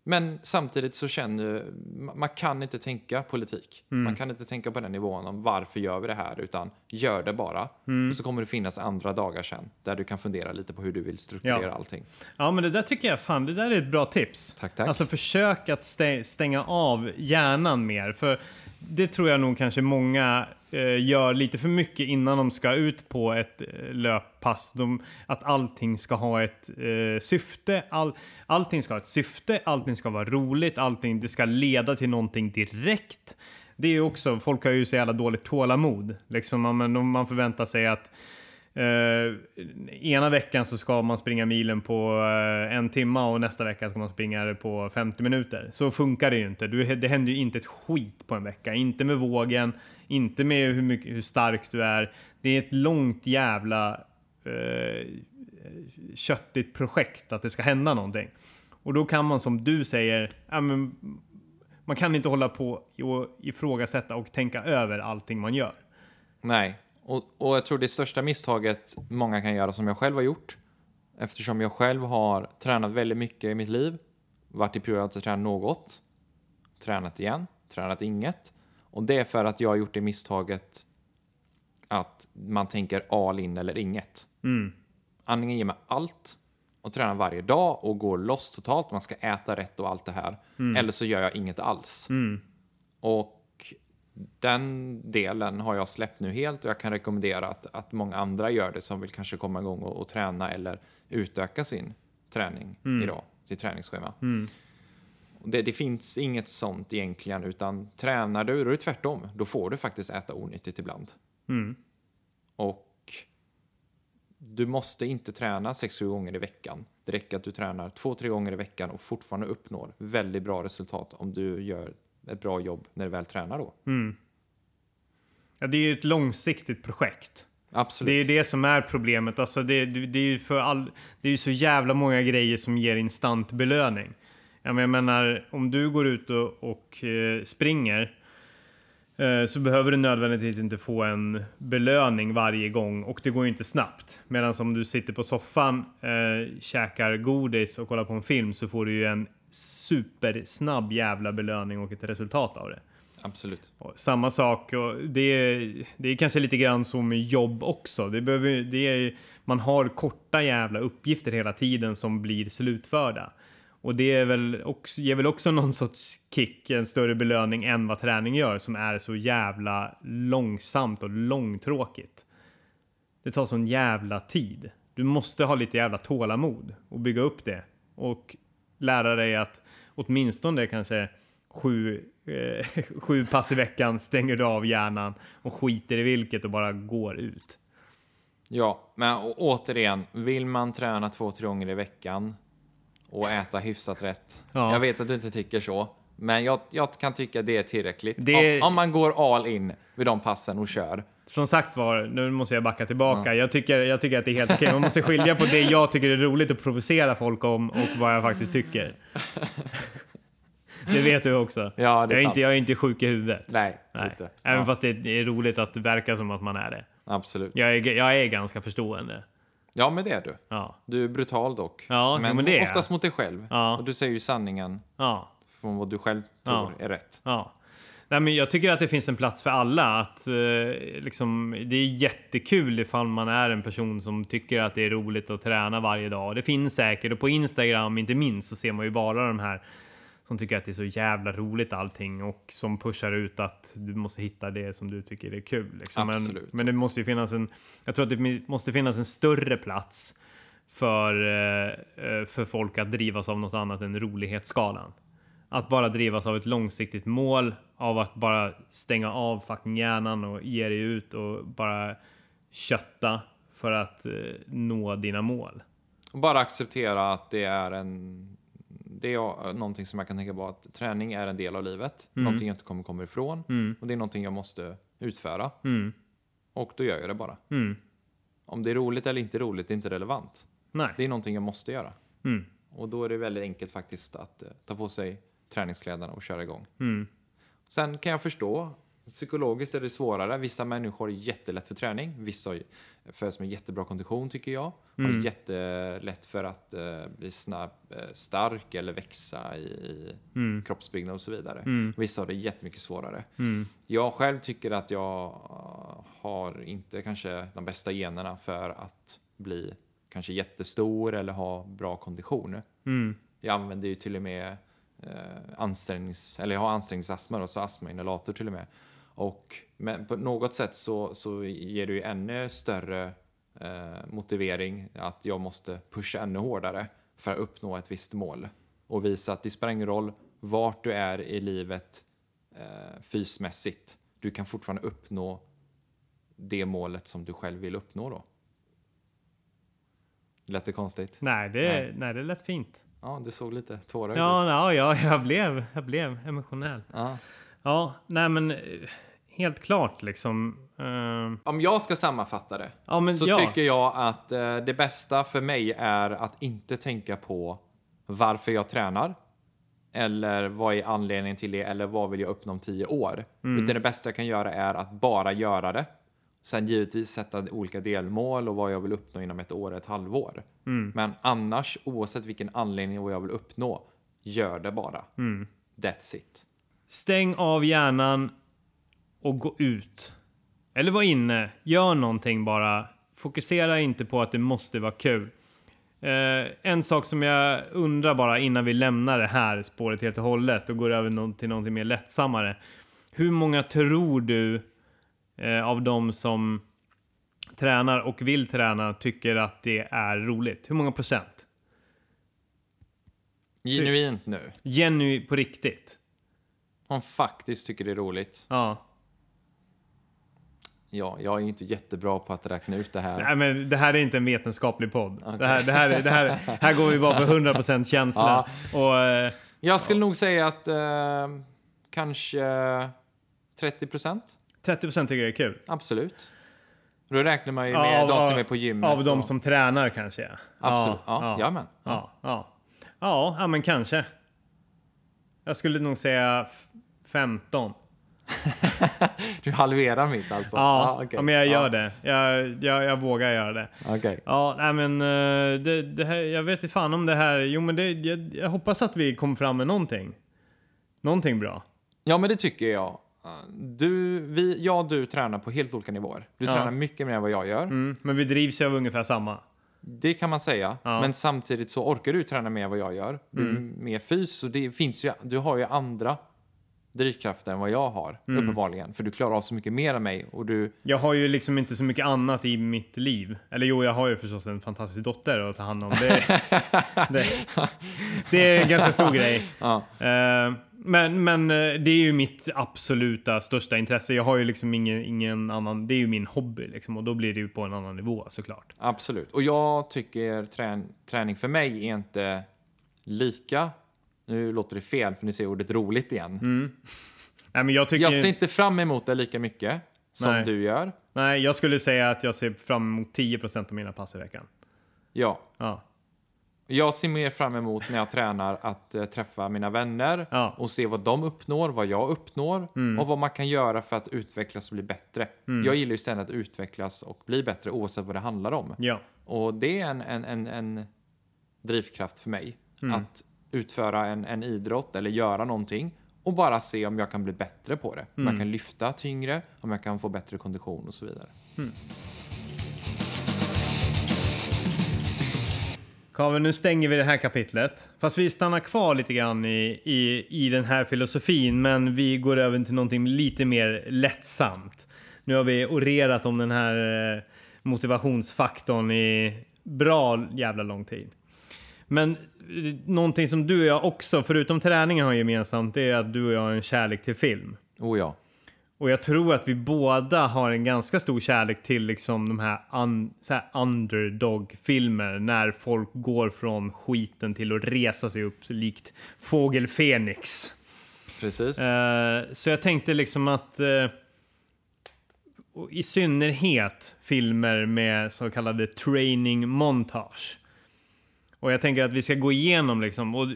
men samtidigt så känner man man kan inte tänka politik. Mm. Man kan inte tänka på den nivån om varför gör vi det här, utan gör det bara. Mm. Och så kommer det finnas andra dagar sen där du kan fundera lite på hur du vill strukturera Ja. allting. Ja men det där tycker jag fan, det där är ett bra tips. Tack, tack. Alltså försök att stä- stänga av hjärnan mer. För det tror jag nog kanske många Eh, gör lite för mycket innan de ska ut på ett eh, löppass. De, att allting ska ha ett eh, syfte. All, allting ska ha ett syfte, allting ska vara roligt, allting det ska leda till någonting direkt. Det är ju också, folk har ju så jävla dåligt tålamod. Liksom, man, man förväntar sig att Eh, ena veckan så ska man springa milen på eh, en timme och nästa vecka ska man springa det på 50 minuter. Så funkar det ju inte. Du, det händer ju inte ett skit på en vecka. Inte med vågen, inte med hur, mycket, hur stark du är. Det är ett långt jävla eh, köttigt projekt att det ska hända någonting. Och då kan man som du säger, ja, men, man kan inte hålla på och ifrågasätta och tänka över allting man gör. Nej, och, och jag tror det största misstaget många kan göra som jag själv har gjort, eftersom jag själv har tränat väldigt mycket i mitt liv, varit i period att träna något, tränat igen, tränat inget. Och det är för att jag har gjort det misstaget att man tänker all in eller inget. Mm. Antingen ger mig allt och tränar varje dag och går loss totalt, man ska äta rätt och allt det här. Eller så gör jag inget alls. Mm. Och den delen har jag släppt nu helt och jag kan rekommendera att, att många andra gör det som vill kanske komma igång och, och träna eller utöka sin träning idag, sitt träningsschema. Det, det finns inget sånt egentligen, utan tränar du, då är det tvärtom. Då får du faktiskt äta onyttigt ibland. Mm. Och du måste inte träna 6-7 gånger i veckan. Det räcker att du tränar 2-3 gånger i veckan och fortfarande uppnår väldigt bra resultat om du gör ett bra jobb när du väl tränar då. Ja, det är ju ett långsiktigt projekt. Absolut. Det är ju det som är problemet. Alltså det, det, det är ju för all, det är ju så jävla många grejer som ger instant belöning. Ja, men jag menar, om du går ut och, och eh, springer eh, så behöver du nödvändigtvis inte få en belöning varje gång och det går ju inte snabbt. Medan om du sitter på soffan, eh, käkar godis och kollar på en film så får du ju en supersnabb jävla belöning och ett resultat av det. Absolut. Och samma sak, och det, är, det är kanske lite grann som med jobb också. Det behöver, det är, man har korta jävla uppgifter hela tiden som blir slutförda. Och det är väl också, ger väl också någon sorts kick, en större belöning än vad träning gör, som är så jävla långsamt och långtråkigt. Det tar sån jävla tid. Du måste ha lite jävla tålamod och bygga upp det. Och lära dig att åtminstone kanske sju, eh, sju pass i veckan stänger du av hjärnan och skiter i vilket och bara går ut. Ja, men återigen, vill man träna två, tre gånger i veckan och äta hyfsat rätt. Ja. Jag vet att du inte tycker så, men jag, jag kan tycka det är tillräckligt. Det- Om, om man går all in vid de passen och kör. Som sagt var, nu måste jag backa tillbaka. Jag, tycker, jag tycker att det är helt okej. Man måste skilja på det jag tycker är roligt att provocera folk om och vad jag faktiskt tycker. Det vet du också. Ja, det är jag, är sant. inte, jag är inte sjuk i huvudet. Nej, Nej. inte. Även Ja, fast det är- det är roligt att det verkar som att man är det. Absolut. Jag är, jag är ganska förstående. Ja, men det är du. Ja, Du är brutal dock. Ja, men, men det är jag. oftast mot dig själv. Ja. Och du säger ju sanningen ja, från vad du själv tror är rätt. ja. Nej, men jag tycker att det finns en plats för alla. Att, eh, liksom, det är jättekul ifall man är en person som tycker att det är roligt att träna varje dag. Det finns säkert och på Instagram inte minst så ser man ju bara de här som tycker att det är så jävla roligt allting och som pushar ut att du måste hitta det som du tycker är kul. Liksom. Men, Absolut. men det måste ju finnas en, jag tror att det måste finnas en större plats för, eh, eh, för folk att drivas av något annat än rolighetsskalan. Att bara drivas av ett långsiktigt mål, av att bara stänga av fucking hjärnan och ge dig ut och bara kötta för att eh, nå dina mål. Och bara acceptera att det är en... Det är någonting som jag kan tänka på att träning är en del av livet. Någonting jag inte kommer komma ifrån. Och det är någonting jag måste utföra. Mm. Och då gör jag det bara. Mm. Om det är roligt eller inte roligt är inte relevant. Nej. Det är någonting jag måste göra. Mm. Och då är det väldigt enkelt faktiskt att eh, ta på sig träningskläderna och köra igång. Mm. Sen kan jag förstå, psykologiskt är det svårare. Vissa människor är jättelätt för träning. Vissa föds med jättebra kondition tycker jag. Har jättelätt för att eh, bli snabb, eh, stark eller växa i, i kroppsbyggnad och så vidare. Vissa har det jättemycket svårare. Jag själv tycker att jag eh, har inte kanske de bästa generna för att bli kanske jättestor eller ha bra kondition. Mm. Jag använder ju till och med eh, ansträngnings... Eller jag har ansträngningsastma då, så astmainhalator till och med. Och men på något sätt så, så ger det ju ännu större eh, motivering att jag måste pusha ännu hårdare för att uppnå ett visst mål. Och visa att det spelar ingen roll vart du är i livet eh, fysmässigt. Du kan fortfarande uppnå det målet som du själv vill uppnå då. Lät det konstigt? Nej, det, Nej. nej. det lät fint. Ja, du såg lite tårögd Ja, ut. ja, ja, jag blev, jag blev emotionell. Ja. Ja, nej men eh, helt klart liksom. eh, Om jag ska sammanfatta det Ja, men så ja. tycker jag att eh, det bästa för mig är att inte tänka på varför jag tränar eller vad är anledningen till det eller vad vill jag uppnå om tio år. Mm. Utan det bästa jag kan göra är att bara göra det. Sen givetvis sätta olika delmål och vad jag vill uppnå inom ett år, ett halvår. Mm. Men annars, oavsett vilken anledning och vad jag vill uppnå, gör det bara. Mm. That's it. Stäng av hjärnan och gå ut. Eller var inne, gör någonting bara. Fokusera inte på att det måste vara kul. Eh, en sak som jag undrar bara innan vi lämnar det här spåret helt och hållet och går över till någonting mer lättsammare. Hur många tror du eh, av de som tränar och vill träna tycker att det är roligt? Hur många procent? Genuint nu. Jenny på riktigt? Om faktiskt tycker det är roligt. Ja. Ja, jag är ju inte jättebra på att räkna ut det här. Nej, men det här är inte en vetenskaplig podd. Det, här, det, här, är- det här, här går vi bara på 100% känsla. Och, eh, Jag skulle nog säga att eh, kanske 30 procent. 30% tycker jag är kul. Absolut. Då räknar man ju med de som är på gymmet. Av de och- som tränar kanske. ja. Absolut. Ja, ja, ja, ja. Ja, ja, men kanske. Jag skulle nog säga f- 15. Du halverar mitt alltså? Ja, okej. ja men jag gör ja. det. Jag, jag, jag vågar göra det. Okej. Ja, nej men eh, det, det här, jag vet inte fan om det här. Jo, men det, jag, jag hoppas att vi kommer fram med någonting. Någonting bra. Ja, men det tycker jag. Du, vi, jag och du tränar på helt olika nivåer. Du Ja. tränar mycket mer än vad jag gör. Mm, men vi drivs ju av ungefär samma. Det kan man säga. Ja. Men samtidigt så orkar du träna mer än vad jag gör. Du är Mm. mer fys och det finns ju, du har ju andra drivkrafter än vad jag har, Mm. uppenbarligen. För du klarar av så mycket mer än mig och du... Jag har ju liksom inte så mycket annat i mitt liv. Eller jo, jag har ju förstås en fantastisk dotter att ta hand om. Det, det, det är en ganska stor grej. Ja. Eh, men, men eh, det är ju mitt absoluta största intresse. Jag har ju liksom ingen, ingen annan, det är ju min hobby liksom. Och då blir det ju på en annan nivå såklart. Absolut. Och jag tycker trän träning för mig är inte lika... Nu låter det fel, för ni ser ordet roligt igen. Nej, men jag tycker... Jag ser inte fram emot det lika mycket som Nej. du gör. Nej, jag skulle säga att jag ser fram emot 10% av mina pass i veckan. Ja. Ja. Jag ser mer fram emot när jag tränar att eh, träffa mina vänner Ja. Mm. och se vad de uppnår, vad jag uppnår och vad man kan göra för att utvecklas och bli bättre. Jag gillar ju ständigt att utvecklas och bli bättre oavsett vad det handlar om. Ja. Och det är en, en, en, en drivkraft för mig. Mm. Att utföra en, en idrott eller göra någonting och bara se om jag kan bli bättre på det. Om Mm. jag kan lyfta tyngre, om jag kan få bättre kondition och så vidare. Kaven, nu stänger vi det här kapitlet. Fast vi stannar kvar lite grann i, i, i den här filosofin, men vi går över till någonting lite mer lättsamt. Nu har vi orerat om den här eh, motivationsfaktorn i bra jävla lång tid. Men eh, någonting som du och jag också, förutom träningen har gemensamt, det är att du och jag har en kärlek till film. Oh ja. Och jag tror att vi båda har en ganska stor kärlek till liksom de här, un, här underdog-filmer när folk går från skiten till att resa sig upp likt fågel Fenix. Precis. Eh, så jag tänkte liksom att och i synnerhet filmer med så kallade training montage. Och jag tänker att vi ska gå igenom liksom, och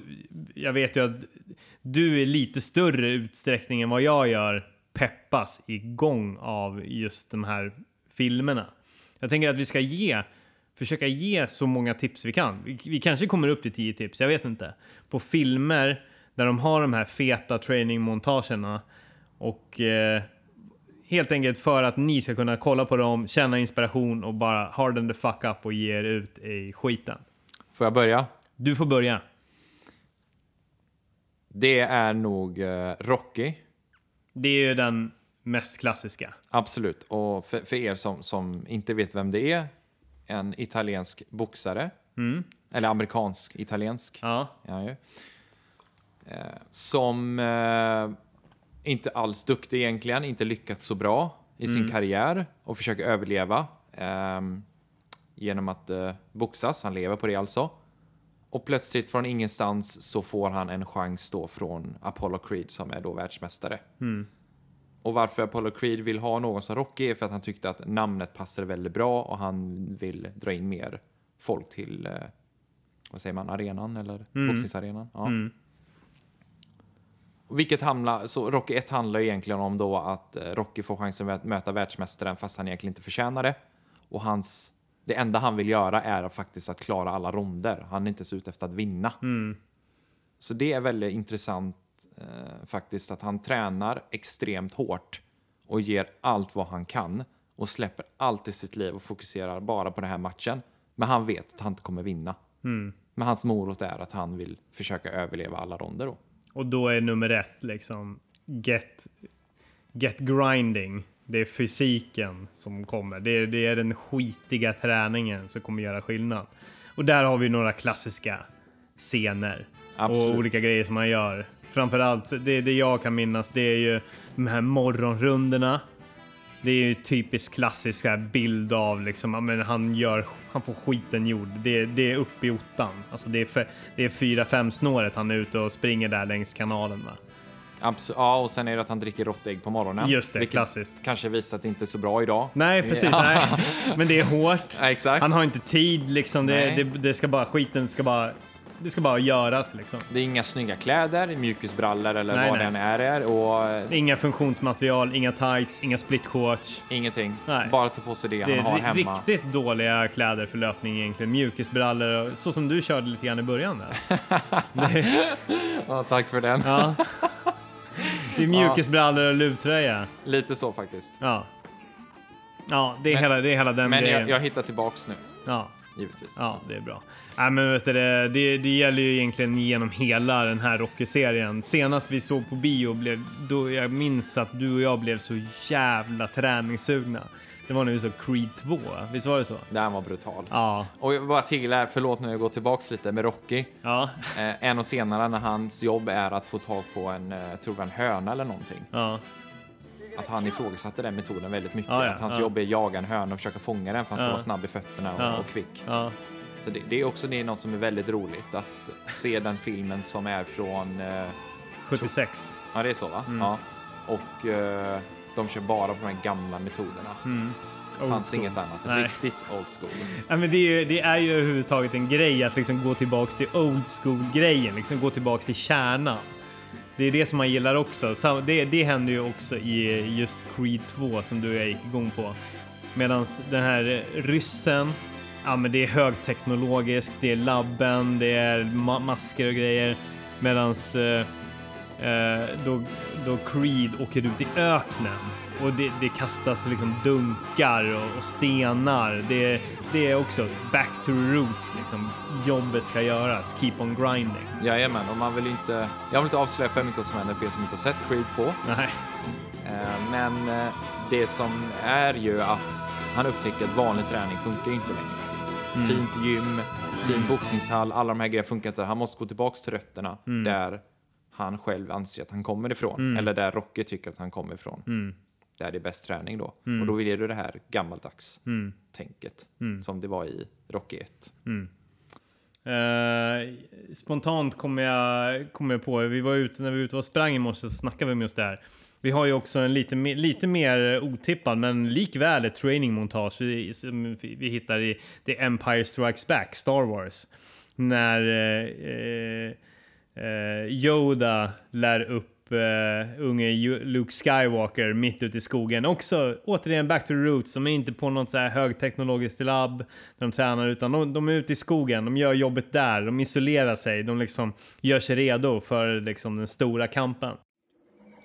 jag vet ju att du i lite större utsträckning än vad jag gör peppas igång av just de här filmerna. Jag tänker att vi ska ge, försöka ge så många tips vi kan. Vi, vi kanske kommer upp till 10 tips, jag vet inte. På filmer där de har de här feta trainingmontagerna och eh, helt enkelt för att ni ska kunna kolla på dem, känna inspiration och bara harden the fuck up och ge er ut i skiten. Får jag börja? Du får börja. Det är nog eh, Rocky. Det är ju den mest klassiska. Absolut. Och för, för er som, som inte vet vem det är, en italiensk boxare. Eller amerikansk-italiensk. Ja, Ja, ju. Eh, som eh, inte alls duktig egentligen, inte lyckats så bra i sin karriär och försöker överleva. Ehm, genom att eh, boxas. Han lever på det alltså. Och plötsligt från ingenstans så får han en chans då från Apollo Creed som är då världsmästare. Och varför Apollo Creed vill ha någon som Rocky är för att han tyckte att namnet passade väldigt bra och han vill dra in mer folk till, eh, vad säger man, arenan eller boxningsarenan. Ja. Och Vilket handlar, så Rocky 1 handlar egentligen om då att eh, Rocky får chansen att möta världsmästaren fast han egentligen inte förtjänar det. Och hans, det enda han vill göra är faktiskt att klara alla ronder. Han är inte så ute efter att vinna. Så det är väldigt intressant eh, faktiskt att han tränar extremt hårt och ger allt vad han kan och släpper allt i sitt liv och fokuserar bara på den här matchen. Men han vet att han inte kommer vinna. Men hans morot är att han vill försöka överleva alla ronder då. Och då är nummer ett liksom get, get grinding. Det är fysiken som kommer. Det är, det är den skitiga träningen som kommer göra skillnad. Och där har vi några klassiska scener Absolut. och olika grejer som han gör. Framförallt, det, det jag kan minnas, det är ju de här morgonrundorna. Det är ju typiskt klassiska bild av liksom, men han gör, han får skiten gjord. Det, det är uppe i ottan. Alltså det är, för, det är fyra, fem snåret han är ute och springer där längs kanalen va. Abs- ja, och sen är det att han dricker råttägg på morgonen. Just det, klassiskt. kanske visar att det inte är så bra idag. Nej, precis. Nej. Men det är hårt. Ja, exakt. Han har inte tid liksom. Det, det, det ska bara, skiten ska bara, det ska bara göras liksom. Det är inga snygga kläder, mjukisbrallor eller Nej, vad nej. den är, är och eh, Inga funktionsmaterial, inga tights, inga split shorts. ingenting. Nej. Bara ta på sig det, Det är han har hemma. riktigt dåliga kläder för löpning egentligen. Mjukisbrallor, så som du körde lite grann i början där. det, Ja, tack för den. ja. det är mjukisbrallor och luvtröja. Lite så faktiskt. Ja. Ja, det är, Men- hela, det är hela den Men grejen. jag, jag hittar tillbaks nu, Ja. givetvis. Ja, det är bra. Nej, men vet du, det, det, det gäller ju egentligen genom hela den här Rocky-serien. Senast vi såg på bio, blev, då jag minns att du och jag blev så jävla träningssugna. Det var vi såg Creed 2, va? visst var det så? Den var brutal. Ja, Och jag bara till här, förlåt nu jag går tillbaks lite med Rocky. ja, Eh, en och senare när hans jobb är att få tag på en, eh, jag tror var en höna eller någonting. ja. Att han ifrågasatte den metoden väldigt mycket. Ja, ja, att hans ja. jobb är att jaga en höna och försöka fånga den för han ska vara snabb i fötterna och, och kvick. ja. Så det, det är också det är något som är väldigt roligt att se den filmen som är från, eh, 76. ja det är så va? Mm. Ja. Och eh, de kör bara på de här gamla metoderna. Mm. Det fanns school. inget annat. Nej. Riktigt old school. Ja, men det, är ju, det är ju överhuvudtaget en grej att liksom gå tillbaks till old school-grejen, liksom gå tillbaks till kärnan. Det är det som man gillar också. Så det, det händer ju också i just Creed 2 som du gick igång på. Medan den här ryssen, ja men det är högteknologiskt, det är labben, det är ma- masker och grejer. Medans eh, eh, då, då Creed åker ut i öknen och det, det kastas liksom dunkar och, och stenar. Det, det är också back to roots, liksom. Jobbet ska göras, keep on grinding. Jajamän, och man vill inte... Jag vill inte avslöja för mycket som händer för er som inte har sett Creed 2. Nej. Eh, Men eh, det som är ju att han upptäcker att vanlig träning funkar inte längre. Fint gym, fin boxningshall, alla de här grejerna funkar inte. Han måste gå tillbaks till rötterna där han själv anser att han kommer ifrån. Eller där Rocky tycker att han kommer ifrån. Där det är bäst träning då. Och då blir det det här gammaldags tänket som det var i Rocky 1. Eh, spontant kommer jag, kom jag på, vi var ute, när vi var ute och sprang i morse så snackade vi om just det här. Vi har ju också en lite, lite mer otippad men likväl ett training montage vi, som vi vi hittar i The Empire Strikes Back, Star Wars. När eh, eh, Yoda lär upp eh, unge Luke Skywalker mitt ute i skogen. Också återigen back to the roots. De är inte på något så här högteknologiskt labb där de tränar utan de, de är ute i skogen. De gör jobbet där. De isolerar sig. De liksom gör sig redo för liksom den stora kampen.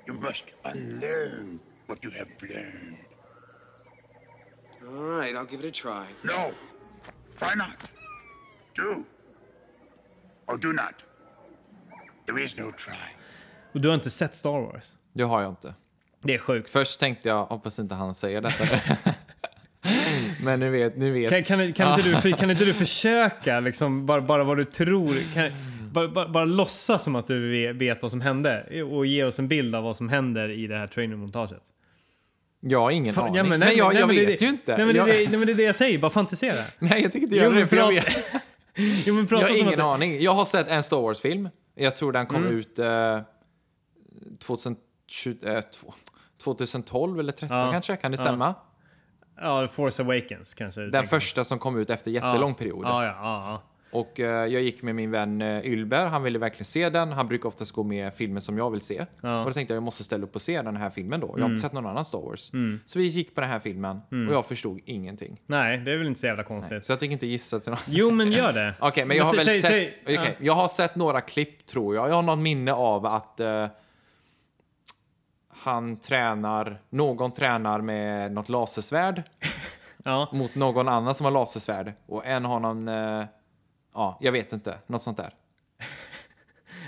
You must unlearn what you have learned. All right, I'll give it a try. No, try not. Do. Or do not. There is no try. Och du har inte sett Star Wars? Det har jag inte. Det är sjukt. Först tänkte jag, hoppas inte han säger detta. Men nu vet, nu vet. Kan, kan, kan, inte, du, kan inte du försöka, liksom, bara, bara vad du tror? Kan, bara, bara, bara låtsas som att du vet, vad som hände och ge oss en bild av vad som händer i det här trainingmontaget. Jag har ingen Fan, aning. ja, men, nej, jag, nej, jag men det vet det- ju inte. Nej men, jag, det, är det, nej men det är det jag säger, bara fantisera. nej, jag tänker inte göra men det, för jag vet. Jo, men prata Jag har som ingen att, aning. Jag har sett en Star Wars-film. Jag tror den kom ut eh, 2020, eh, två- 2012 eller 13 Ja. kanske, kan det stämma? Ja, Force Awakens kanske. Den tänker första som kom ut efter jättelång period. Ja, ja, ja. Och eh, jag gick med min vän eh, Ylber, han ville verkligen se den. Han brukar oftast gå med filmer som jag vill se. Ja. Mm. Och då tänkte jag jag måste ställa upp och se den här filmen då. Jag har inte sett någon annan Star Wars. Så vi gick på den här filmen och jag förstod ingenting. Nej, det är väl inte så jävla konstigt. Så jag tänker inte gissa till något. Jo, men gör det. Okej, men jag har väl säg- sett... säg- okej, ja. Jag har sett några klipp, tror jag. Jag har något minne av att eh, han tränar... Någon tränar med något lasersvärd Ja. mot någon annan som har lasersvärd. Och en har någon... Eh, ja, jag vet inte. Något sånt där.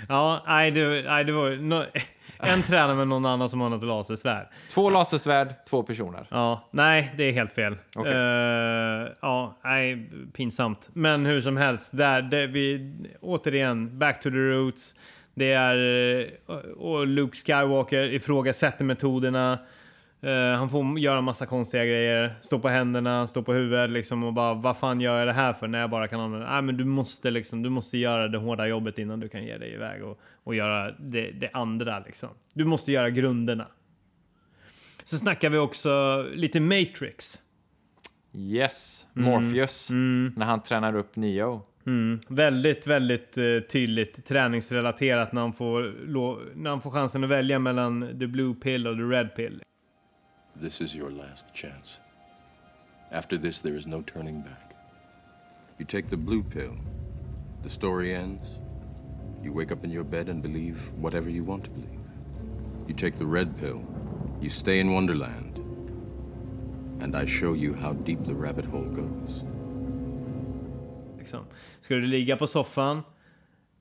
Ja, nej, det, nej, det var no, en tränar med någon annan som har något lasersvärd. Två lasersvärd, två personer. Ja, nej, det är helt fel. Okej. Eh, ja, nej, pinsamt. Men hur som helst, där, där vi, återigen, back to the roots. Det är, eh, och Luke Skywalker ifrågasätter metoderna. Eh, han får göra massa konstiga grejer, stå på händerna, stå på huvudet liksom och bara vad fan gör jag det här för när jag bara kan använda Nej men du måste liksom, du måste göra det hårda jobbet innan du kan ge dig iväg och, och göra det, det andra liksom. Du måste göra grunderna. Så snackar vi också lite Matrix. Yes, Mm. Morpheus. När han tränar upp Neo. Mm. Väldigt, väldigt eh, tydligt träningsrelaterat när han, får, när han får chansen att välja mellan the blue pill och the red pill. This is your last chance. After this, there is no turning back. You take the blue pill, the story ends. You wake up in your bed and believe whatever you want to believe. You take the red pill, you stay in Wonderland, and I show you how deep the rabbit hole goes. Ska du ligga på soffan?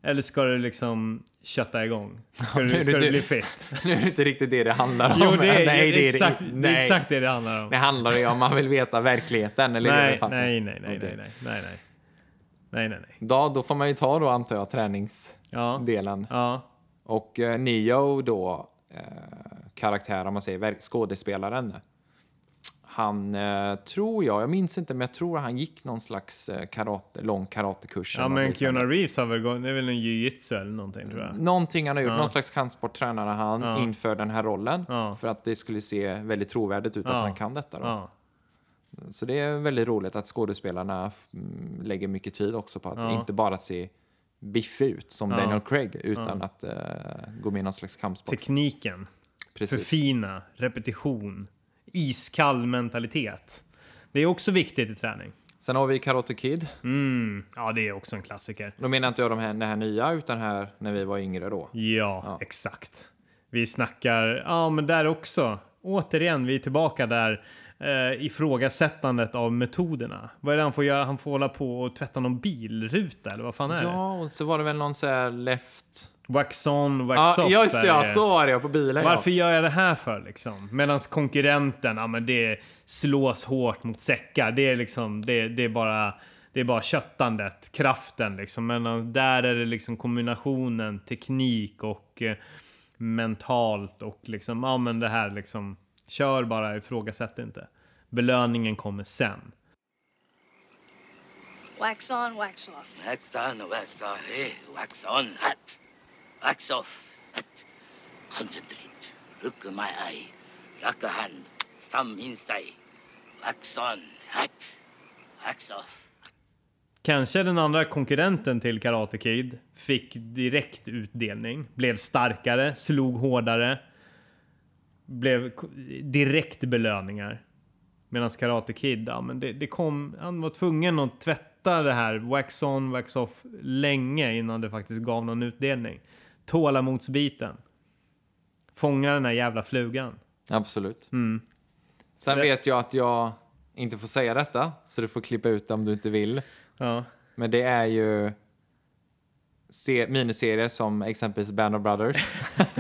Eller ska du liksom kötta igång? Ska är du, ska du bli fit? Nu är det inte riktigt det det handlar om. Jo, det är, nej, det är, exakt, det, det är nej. exakt det det handlar om. Det handlar ju om man vill veta verkligheten. Eller är det Nej, nej, nej, nej, Okej. nej, nej, nej, nej, nej, nej, nej. Då, då får man ju ta då, antar jag, träningsdelen. Ja, ja, Och eh, Neo då, eh, karaktär, om man säger, skådespelaren. Han, eh, tror jag, jag minns inte, men jag tror han gick någon slags eh, karate, lång karatekurs. ja men. Keanu Reeves har väl gått, det är väl en jiu-jitsu eller någonting tror jag. Någonting han har gjort, Ja. någon slags kampsport tränade han Ja. inför den här rollen. Ja. För att det skulle se väldigt trovärdigt ut att han kan detta. Då. Så det är väldigt roligt att skådespelarna mm, lägger mycket tid också på att inte bara se biffig ut som. Daniel Craig utan att eh, gå med i någon slags kampsport. tekniken. Precis. Förfina, repetition, iskall mentalitet. Det är också viktigt i träning. Sen har vi Karate Kid. Mm, ja, det är också en klassiker. Då menar inte jag de här, den här nya utan här när vi var yngre då. Ja, exakt. Vi snackar, ja men där också. Återigen, vi är tillbaka där. Eh, ifrågasättandet av metoderna. Vad är det han får göra? Han får hålla på och tvätta någon bilruta eller vad fan är det? Ja, och så var det väl någon så här left... Wax on, wax Ja, off. just det, ja, så var det på bilen. Varför Ja. gör jag det här för liksom? Medan konkurrenten, ja men det slås hårt mot säckar. Det är liksom, det, det är bara, det är bara köttandet, kraften liksom. Men där är det liksom kombinationen teknik och eh, mentalt och liksom, ja men det här liksom, kör bara, ifrågasätt inte. Belöningen kommer sen. Wax on, wax off. Wax on, wax off, eh? Wax on, hot. Wax off, hot. Concentrate. Look in my eye. Lock a hand. Thumb inside. Wax on, Hat. Wax off. Kanske den andra konkurrenten till Karate Kid fick direkt utdelning, blev starkare, slog hårdare, blev direkt belöningar. Medan Karate Kid, ja men det, det kom, han var tvungen att tvätta det här wax on, wax off länge innan det faktiskt gav någon utdelning. Tålamodsbiten. Fånga den här jävla flugan. Absolut. Mm. Sen Det- vet jag att jag inte får säga detta, så du får klippa ut det om du inte vill. Ja. Men det är ju se- miniserier som exempelvis Band of Brothers.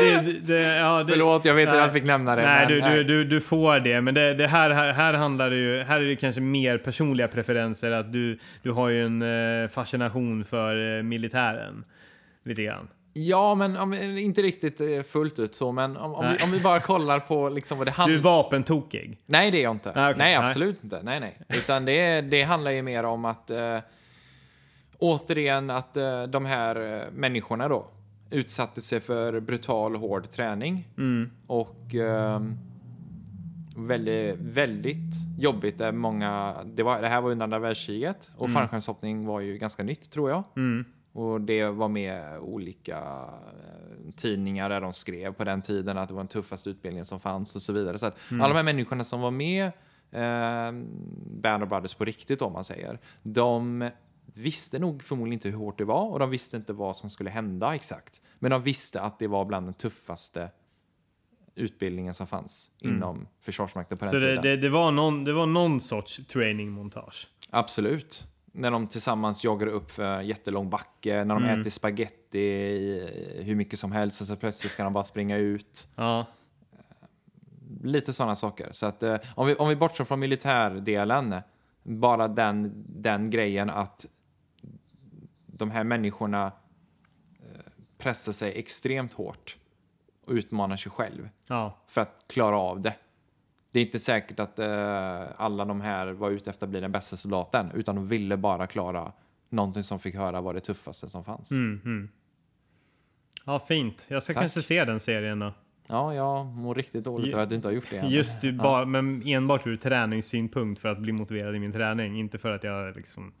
Det, det, ja, det, Förlåt, jag vet inte att jag fick nämna det. Nej, du, du, du, du får det, men det, det här, här, här handlar det ju, här är det kanske mer personliga preferenser, att du, du har ju en eh, fascination för eh, militären. Lite grann. Ja, men om, inte riktigt eh, fullt ut så, men om, om, vi, om vi bara kollar på liksom vad det Du är handlar vapentokig. Nej, det är jag inte. Ah, okej. Nej, Nej. absolut inte. Nej, nej. Utan det, det handlar ju mer om att eh, återigen att eh, de här eh, människorna då utsatte sig för brutal hård träning och eh, väldigt, väldigt jobbigt. Där många, det, var, det här var under andra världskriget och fallskärmshoppning var ju ganska nytt tror jag. Och det var med olika eh, tidningar där de skrev på den tiden att det var den tuffaste utbildningen som fanns och så vidare. Så att alla de här människorna som var med eh, Band of Brothers på riktigt om man säger, de visste nog förmodligen inte hur hårt det var och de visste inte vad som skulle hända exakt. Men de visste att det var bland den tuffaste utbildningen som fanns inom Försvarsmakten på den Så det, tiden. det, det, var någon, det var någon sorts training-montage. Absolut. När de tillsammans joggar upp för en jättelång backe, när de äter spaghetti hur mycket som helst och så plötsligt ska de bara springa ut. Ja. Lite sådana saker. Så att, eh, om, vi, om vi bortser från militärdelen, bara den, den grejen att de här människorna eh, pressar sig extremt hårt och utmanar sig själv Ja. för att klara av det. Det är inte säkert att eh, alla de här var ute efter att bli den bästa soldaten, utan de ville bara klara någonting som fick höra var det tuffaste som fanns. ja, fint. Jag ska Tack. kanske se den serien då. Ja, jag mår riktigt dåligt över att du inte har gjort det än. Just du, bara, men enbart ur träningssynpunkt för att bli motiverad i min träning. Inte för att jag liksom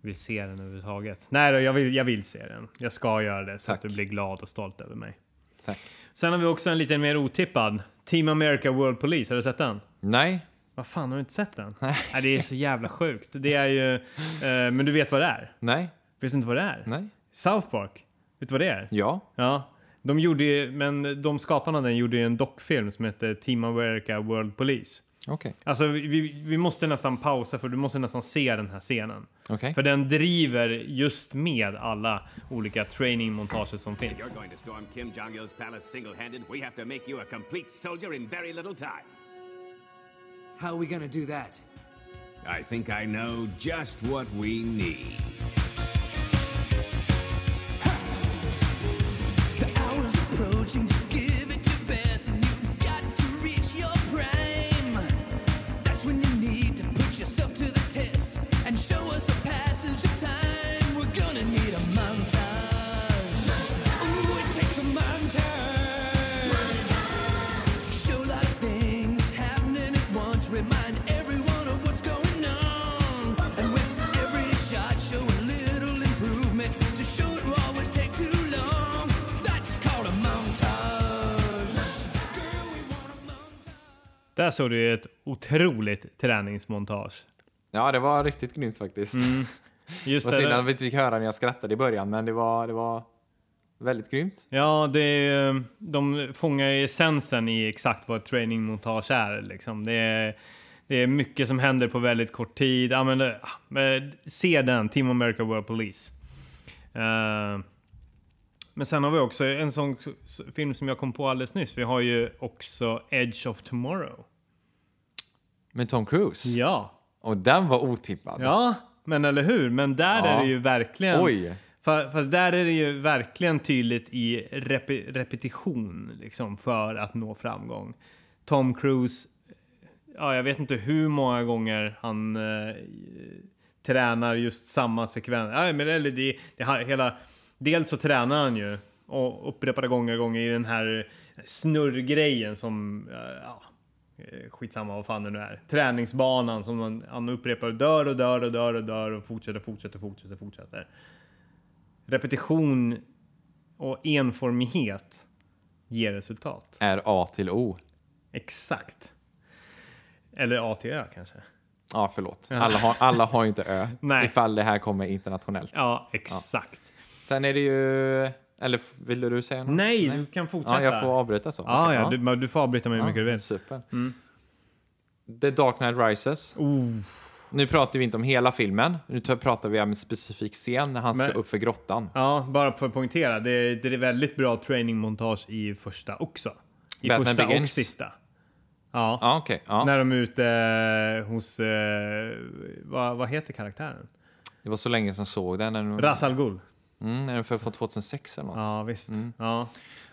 vill se den överhuvudtaget. Nej då, jag vill, jag vill se den. Jag ska göra det så Tack. att du blir glad och stolt över mig. Tack. Sen har vi också en lite mer otippad. Team America World Police, har du sett den? Nej, Vad fan, har du inte sett den? Nej. det är så jävla sjukt. Det är ju... Eh, men du vet vad det är? nej, Vet du inte vad det är? nej. South Park. Vet du vad det är? Ja, Ja. De gjorde ju, men de skaparna den gjorde ju en dockfilm som heter Team America World Police. Okej. Alltså vi, vi måste nästan pausa för du måste nästan se den här scenen. Okej. För den driver just med alla olika training-montager som finns. You're going to storm Kim Jong Il's palace single handed. We have to make you a complete soldier in very little time. How are we gonna do that? I think I know just what we need. The hour's approaching Där såg du ju ett otroligt träningsmontage. Ja, det var riktigt grymt faktiskt. Just Vad synd att vi inte fick höra när jag skrattade i början, men det var, det var väldigt grymt. Ja, det de fångar ju essensen i exakt vad ett training-montage är. Liksom. Det, är, det är mycket som händer på väldigt kort tid. Ja, men, ah, men, se den, Team America World Police. Eh, men sen har vi också en sån film som jag kom på alldeles nyss. Vi har ju också Edge of Tomorrow. Med Tom Cruise. Ja, Och den var otippad. ja men eller hur? Men där Ja. är det ju verkligen... Oj. Fa- Fast där är det ju verkligen tydligt i repe- repetition liksom, för att nå framgång. Tom Cruise, ja, jag vet inte hur många gånger han eh, tränar just samma sekvens. Ja, men eller det, det, hela, dels så tränar han ju och upprepade gånger, gånger i den här snurrgrejen som, eh, ja, skitsamma vad fan det nu är. Träningsbanan som han, han upprepar dör och dör och dör och dör och fortsätter, fortsätter, fortsätter, fortsätter repetition och enformighet ger resultat. Är A till O. Exakt. Eller A till Ö kanske. Ja, förlåt. Alla har, alla har inte Ö. Nej. Ifall det här kommer internationellt. Ja, exakt. Sen är det ju... Eller vill du säga något? Nej, du kan fortsätta. Ja, jag får avbryta så. Ja, Okej, ja, du, du får avbryta mig hur mycket du vill. Super. The Dark Knight Rises. Oh. Nu pratar vi inte om hela filmen. Nu tar- pratar vi om en specifik scen när han ska Men- upp för grottan. Ja, bara för att poängtera. Det, det är väldigt bra training-montage i första också. I Batman första och Begins. sista. Ja. Ja, okej. Ja. När de är ute eh, hos... Eh, vad, vad heter karaktären? Det var så länge som såg den. Den- Ras Al Ghul. Mm, är den för från 2006 eller något? Ja, visst. Ja.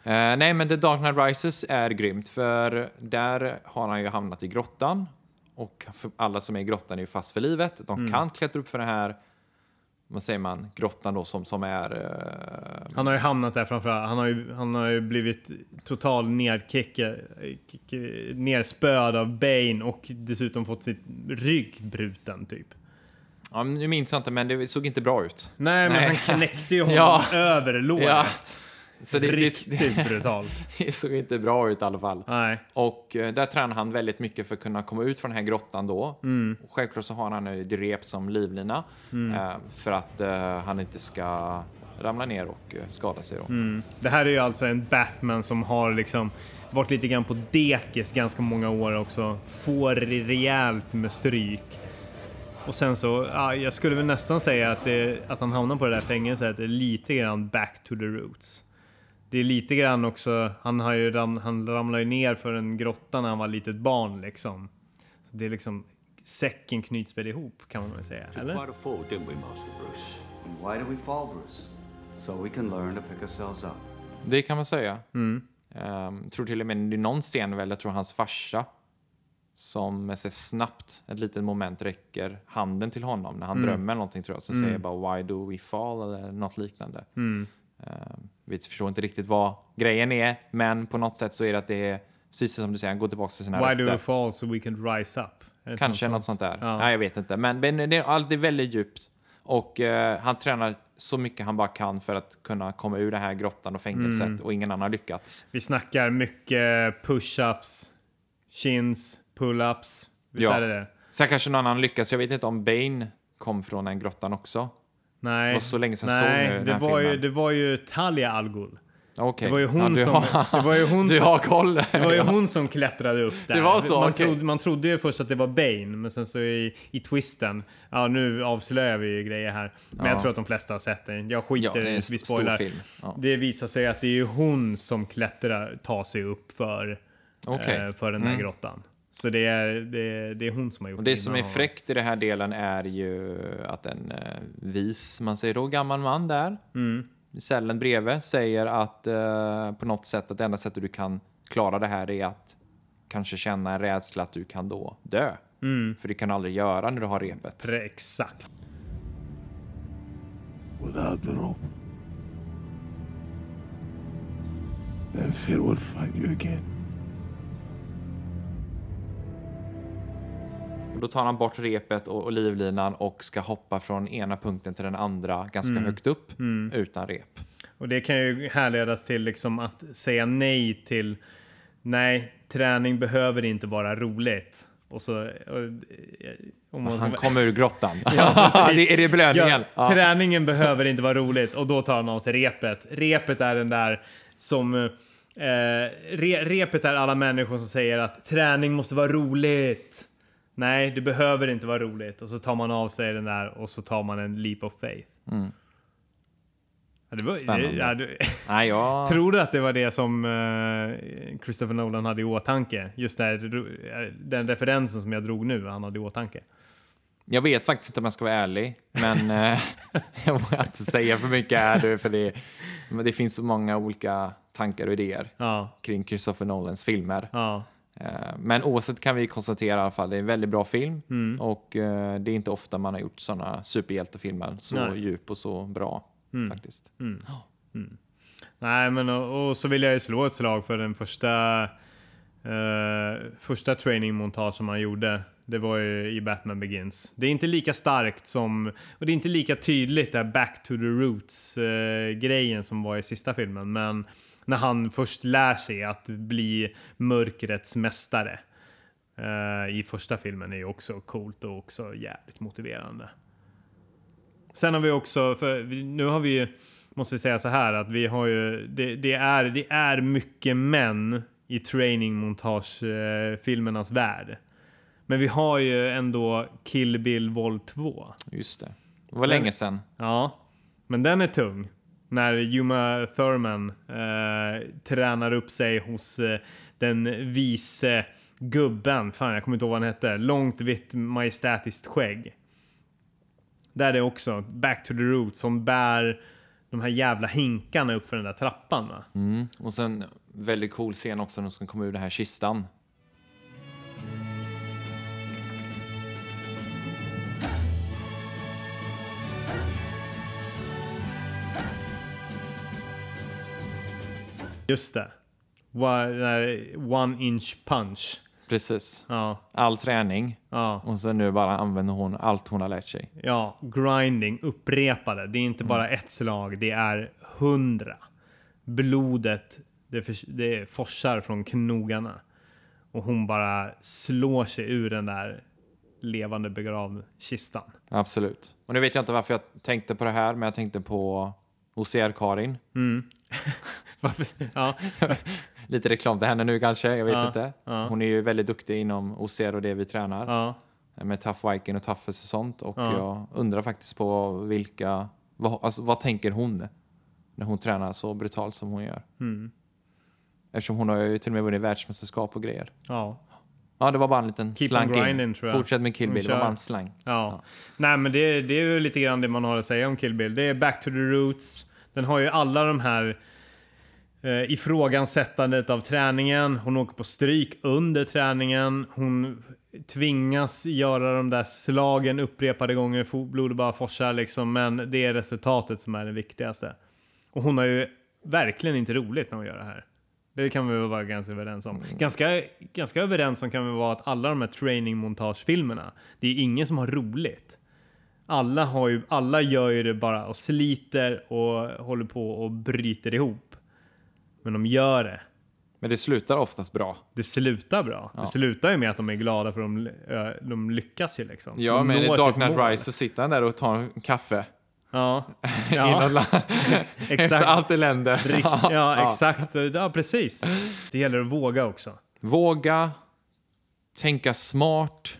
Eh, nej, men The Dark Knight Rises är grymt för där har han ju hamnat i grottan och alla som är i grottan är ju fast för livet. De Mm. kan klättra upp för den här, vad säger man, grottan då som, som är... eh, Han har ju hamnat där framförallt. Han har ju, han har ju blivit total nedkickad, kick- nerspöad av Bane och dessutom fått sitt rygg bruten typ. Ja, nu minns jag inte, men det såg inte bra ut. Nej, men Nej. han knäckte ju honom Ja. över låret. Ja. Så det, det, Riktigt brutalt. det såg inte bra ut i alla fall. Nej. Och eh, där tränar han väldigt mycket för att kunna komma ut från den här grottan då. Mm. Självklart så har han ett rep som livlina eh, för att eh, han inte ska ramla ner och skada sig då. Mm. Det här är ju alltså en Batman som har liksom varit lite grann på dekis ganska många år också. Får rejält med stryk. Och sen så, ja, jag skulle väl nästan säga att, det, att han hamnar på det där fängelset är lite grann back to the roots. Det är lite grann också, han, har ju ram, han ramlade ju ner för en grotta när han var litet barn liksom. Det är liksom, säcken knyts väl ihop kan man väl säga, eller? Quite a fall, didn't we, Master Bruce? And why do we fall, Bruce? So we can learn to pick ourselves up. Det kan man säga. Mm. Ehm, tror till och med det är någon scen väl, jag tror hans farsa som med sig snabbt, ett litet moment, räcker handen till honom när han Mm. drömmer någonting tror jag. Så säger bara “Why do we fall?” eller något liknande. Mm. Ehm, vi förstår inte riktigt vad grejen är, men på något sätt så är det att det är precis som du säger, han går tillbaka till sina Why do rötter. we fall so we can rise up? Kanske något något sånt där. Ja. Nej, jag vet inte. Men, men det är alltid väldigt djupt. Och eh, han tränar så mycket han bara kan för att kunna komma ur den här grottan och fängelset Mm. och ingen annan har lyckats. Vi snackar mycket push-ups, chins, pull-ups. Visst är det det? Sen kanske någon annan lyckas. Jag vet inte om Bane kom från den grottan också. Nej. Det var så länge sedan såg Nej, nu den det här var, ju, filmen. det var ju Talia Al Ghul. Okej. Det var ju hon Ja, som, har- det var ju hon du som, har koll. Det var ju hon som klättrade upp där. Det var så, Man, okej. trodde, man trodde ju först att det var Bane, men sen så i, i twisten, ja nu avslöjar vi ju grejer här. Men Ja. jag tror att de flesta har sett den. Jag Ja, skiter det är i en vi spoilar. Ja. Det visar sig att det är ju hon som klättrar, tar sig upp för, Okej. eh, för den där Mm. grottan. Så det är, det, det är hon som har gjort Och det som är fräckt i den här delen är ju att en eh, vis, man säger då, gammal man där Mm. i cellen bredvid säger att eh, på något sätt att det enda sättet du kan klara det här är att kanske känna en rädsla att du kan då dö. Mm. För det kan du aldrig göra när du har repet. Pre- Exakt. Without the rope, then fear will find you again. Då tar han bort repet och, och livlinan och ska hoppa från ena punkten till den andra ganska Mm. högt upp Mm. utan rep. Och det kan ju härledas till liksom att säga nej till nej, träning behöver inte vara roligt. Och så... Och, om man- Han kommer ur grottan. Ja, det, är det belöningen? Ja, Träningen behöver inte vara roligt och då tar han av sig repet. Repet är den där som... Eh, re, repet är alla människor som säger att träning måste vara roligt. Nej, det behöver inte vara roligt. Och så tar man av sig den där och så tar man en leap of faith. Mm. Ja, det var, Spännande. Ja, du, Nej, jag... Tror du att det var det som eh, Christopher Nolan hade i åtanke? Just där, den referensen som jag drog nu, han hade i åtanke. Jag vet faktiskt inte om jag ska vara ärlig, men eh, jag vågar inte säga för mycket här för det, det finns så många olika tankar och idéer Ja. kring Christopher Nolans filmer. Ja. Eh, Men oavsett kan vi konstatera i alla fall, det är en väldigt bra film Mm. och eh, det är inte ofta man har gjort sådana superhjältefilmer så Nej. djup och så bra Mm. faktiskt. Mm. Mm. Nej, men och, och så vill jag ju slå ett slag för den första eh, första trainingmontage som han gjorde. Det var ju i Batman Begins. Det är inte lika starkt som, och det är inte lika tydligt där back to the roots eh, grejen som var i sista filmen. Men när han först lär sig att bli mörkrets mästare eh, i första filmen är ju också coolt och också jävligt motiverande. Sen har vi också, för nu har vi ju, måste vi säga så här att vi har ju, det, det är, det är mycket män i trainingmontage-filmernas värld. Men vi har ju ändå Kill Bill Vol 2. Just det. Det var länge sedan. Ja, men den är tung. När Juma Thurman eh, tränar upp sig hos eh, den vise gubben, fan jag kommer inte ihåg vad han hette, långt vitt majestätiskt skägg. Där är det också Back to the Roots som bär de här jävla hinkarna upp för den där trappan va? Mm. Och sen väldigt cool scen också när de ska komma ur den här kistan. Just det. One, inch punch. Precis. Ja, All träning. ja, Och sen nu bara använder hon allt hon har lärt sig. ja. Grinding, upprepade. Det är inte bara Mm. ett slag, det är hundra. Blodet, det, förs- det forsar från knogarna. Och hon bara slår sig ur den där levande begravkistan. Absolut. Och nu vet jag inte varför jag tänkte på det här, men jag tänkte på OCR-Karin. Varför? Ja, Lite reklam till henne nu kanske, jag vet Ja, inte. ja. Hon är ju väldigt duktig inom OCR och det vi tränar. ja. Med Tough Viking och Toughest och sånt. Och Ja. jag undrar faktiskt på vilka... Vad, alltså, vad tänker hon när hon tränar så brutalt som hon gör? Mm. Eftersom hon har ju till och med vunnit världsmästerskap och grejer. ja. Ja, det var bara en liten Keep slank in. grinding, jag. Fortsätt med Kill Hon Bill, det var bara en slang. Ja. Nej, men det, det är ju lite grann det man har att säga om Kill Bill. Det är back to the roots. Den har ju alla de här eh, ifrågasättandet av träningen. Hon åker på stryk under träningen. Hon tvingas göra de där slagen upprepade gånger. Blodet bara forsar liksom. Men det är resultatet som är det viktigaste. Och hon har ju verkligen inte roligt när hon gör det här. Det kan vi väl vara ganska överens om. Ganska, ganska överens om kan vi vara att alla de här training-montagefilmerna, det är ingen som har roligt. Alla, har ju, alla gör ju det bara och sliter och håller på och bryter ihop. Men de gör det. Men det slutar oftast bra. Det slutar bra. Ja. Det slutar ju med att de är glada för de, de lyckas ju liksom. Ja, de men i Dark Knight. Rise så sitter han där och tar en kaffe. Ja. Ja. land. Efter allt elände. Rikt, ja, exakt. Ja, precis. Det gäller att våga också. Våga, tänka smart.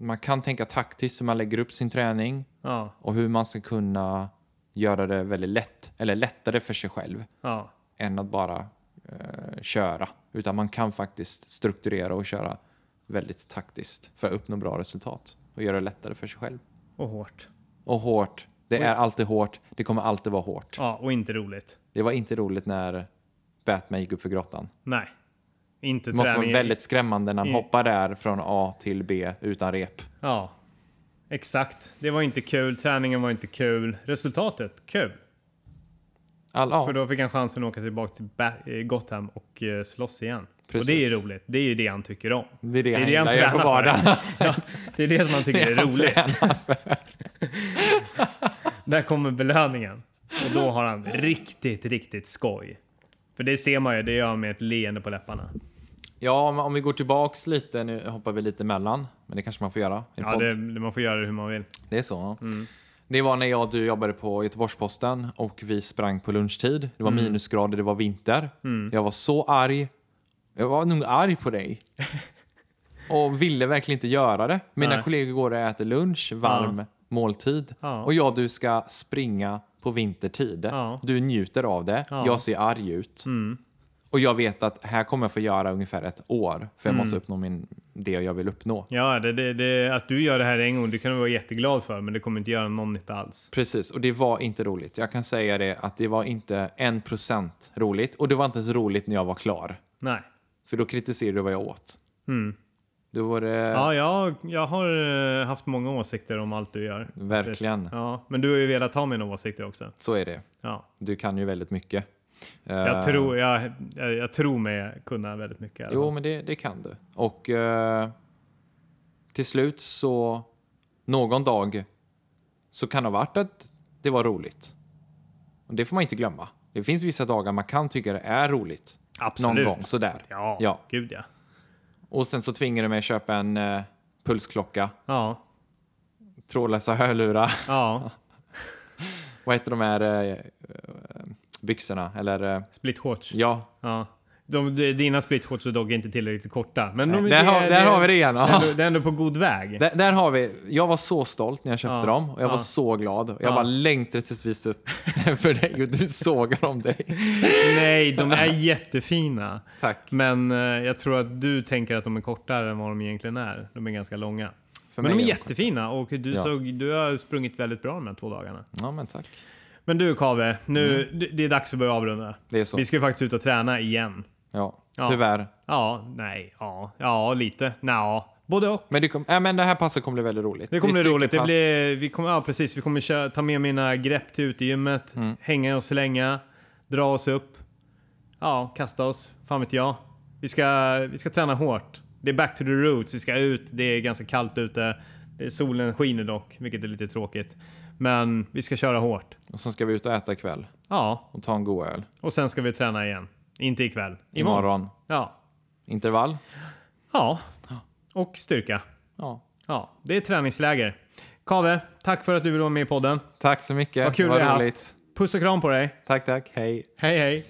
Man kan tänka taktiskt hur man lägger upp sin träning Ja, och hur man ska kunna göra det väldigt lätt, eller lättare för sig själv ja. Än att bara eh, köra. Utan man kan faktiskt strukturera och köra väldigt taktiskt för att uppnå bra resultat och göra det lättare för sig själv. Och hårt. Och hårt. Det är alltid hårt. Det kommer alltid vara hårt. Ja, och inte roligt. Det var inte roligt när Batman gick upp för grottan. Nej. Inte Det måste vara väldigt skrämmande när han i- hoppar där från A till B utan rep. Ja. Exakt. Det var inte kul. Träningen var inte kul. Resultatet, kul. All, ja, För då fick han chansen att åka tillbaka till ba- eh, Gotham och eh, slåss igen. Och Precis. det är roligt. Det är ju det han tycker om. det är det, han han gillar på vardagen. Ja, det är det som han tycker är han roligt. Där kommer belöningen. Och då har han riktigt, riktigt skoj. För det ser man ju, det gör han med ett leende på läpparna. Ja, om vi går tillbaks lite, nu hoppar vi lite emellan, men det kanske man får göra Ja, det, Mm. man får göra det hur man vill. Det är så. ja. Det var när jag och du jobbade på Göteborgs-Posten och vi sprang på lunchtid. Det var Mm. minusgrader, det var vinter. Jag var så arg. Jag var nog arg på dig. och ville verkligen inte göra det. Mina Nej. kollegor går och äter lunch, varm måltid. Ja. Och jag och du ska springa på vintertid. Ja. Du njuter av det. Ja. Jag ser arg ut. Mm. Och jag vet att här kommer jag få göra ungefär ett år. För jag måste uppnå min, det jag vill uppnå. Ja, det, det, det, att du gör det här en gång, det kan du vara jätteglad för, men det kommer inte göra någon nytta alls. Precis, och det var inte roligt. Jag kan säga det att det var inte en procent roligt. Och det var inte ens roligt när jag var klar. Nej. För då kritiserade du vad jag åt. Mm. Då var det... Ja, jag, jag har eh, haft många åsikter om allt du gör. Verkligen. Ja, men du har ju velat ha mina åsikter också. Så är det. Ja. Du kan ju väldigt mycket. Jag, Eh, tror, jag, jag, tror mig kunna väldigt mycket. Jo, men det, det kan du. Och eh, till slut så, någon dag, så kan det ha varit att det var roligt. Och det får man inte glömma. Det finns vissa dagar man kan tycka det är roligt. Absolut. Någon gång, sådär. Ja, Ja. gud ja. Och sen så tvingar du mig att köpa en eh, pulsklocka, Ja, trådlösa hörlurar. ja. Vad heter de här eh, byxorna? Eller eh, Split shorts. ja, Ja. De, dina split shorts är dock inte tillräckligt korta. Men de, Nej, där har- där har vi det igen, är, ja. ändå, det är ändå på god väg. där, där har vi. Jag var så stolt när jag köpte Ja, dem och jag var ja. så glad. Jag Ja. bara längtade tills vi upp för dig och du sågar dem direkt. Nej, de är jättefina. Tack. Men eh, jag tror att du tänker att de är kortare än vad de egentligen är. De är ganska långa. För Men de är de jättefina och du, såg, du har sprungit väldigt bra de här två dagarna. Ja, men tack. Men du Kave, nu, det- det är dags att börja avrunda. Mm. Det är så. Vi ska ju faktiskt ut och träna igen. Ja, Ja. tyvärr. Ja, nej, ja, ja lite. Nja, både och. Men det, kom, äh, men det här passet kommer bli väldigt roligt. Det kommer bli roligt. Det blir, vi kommer, ja, precis. Vi kommer köra, ta med mina grepp till utegymmet, Mm. hänga och slänga, dra oss upp, ja, kasta oss, fan vet jag. Vi ska, vi ska träna hårt. Det är back to the roots. Vi ska ut. Det är ganska kallt ute. Solen skiner dock, vilket är lite tråkigt. Men vi ska köra hårt. Och så ska vi ut och äta ikväll. Ja, Och ta en god öl. och sen ska vi träna igen. Inte ikväll. Imorgon. Ja. Intervall. Ja. Och styrka. Ja. Ja, det är träningsläger. Kave, tack för att du vill vara med i podden. Tack så mycket. Vad kul det var roligt. haft. Puss och kram på dig. Tack, tack. Hej. Hej, hej.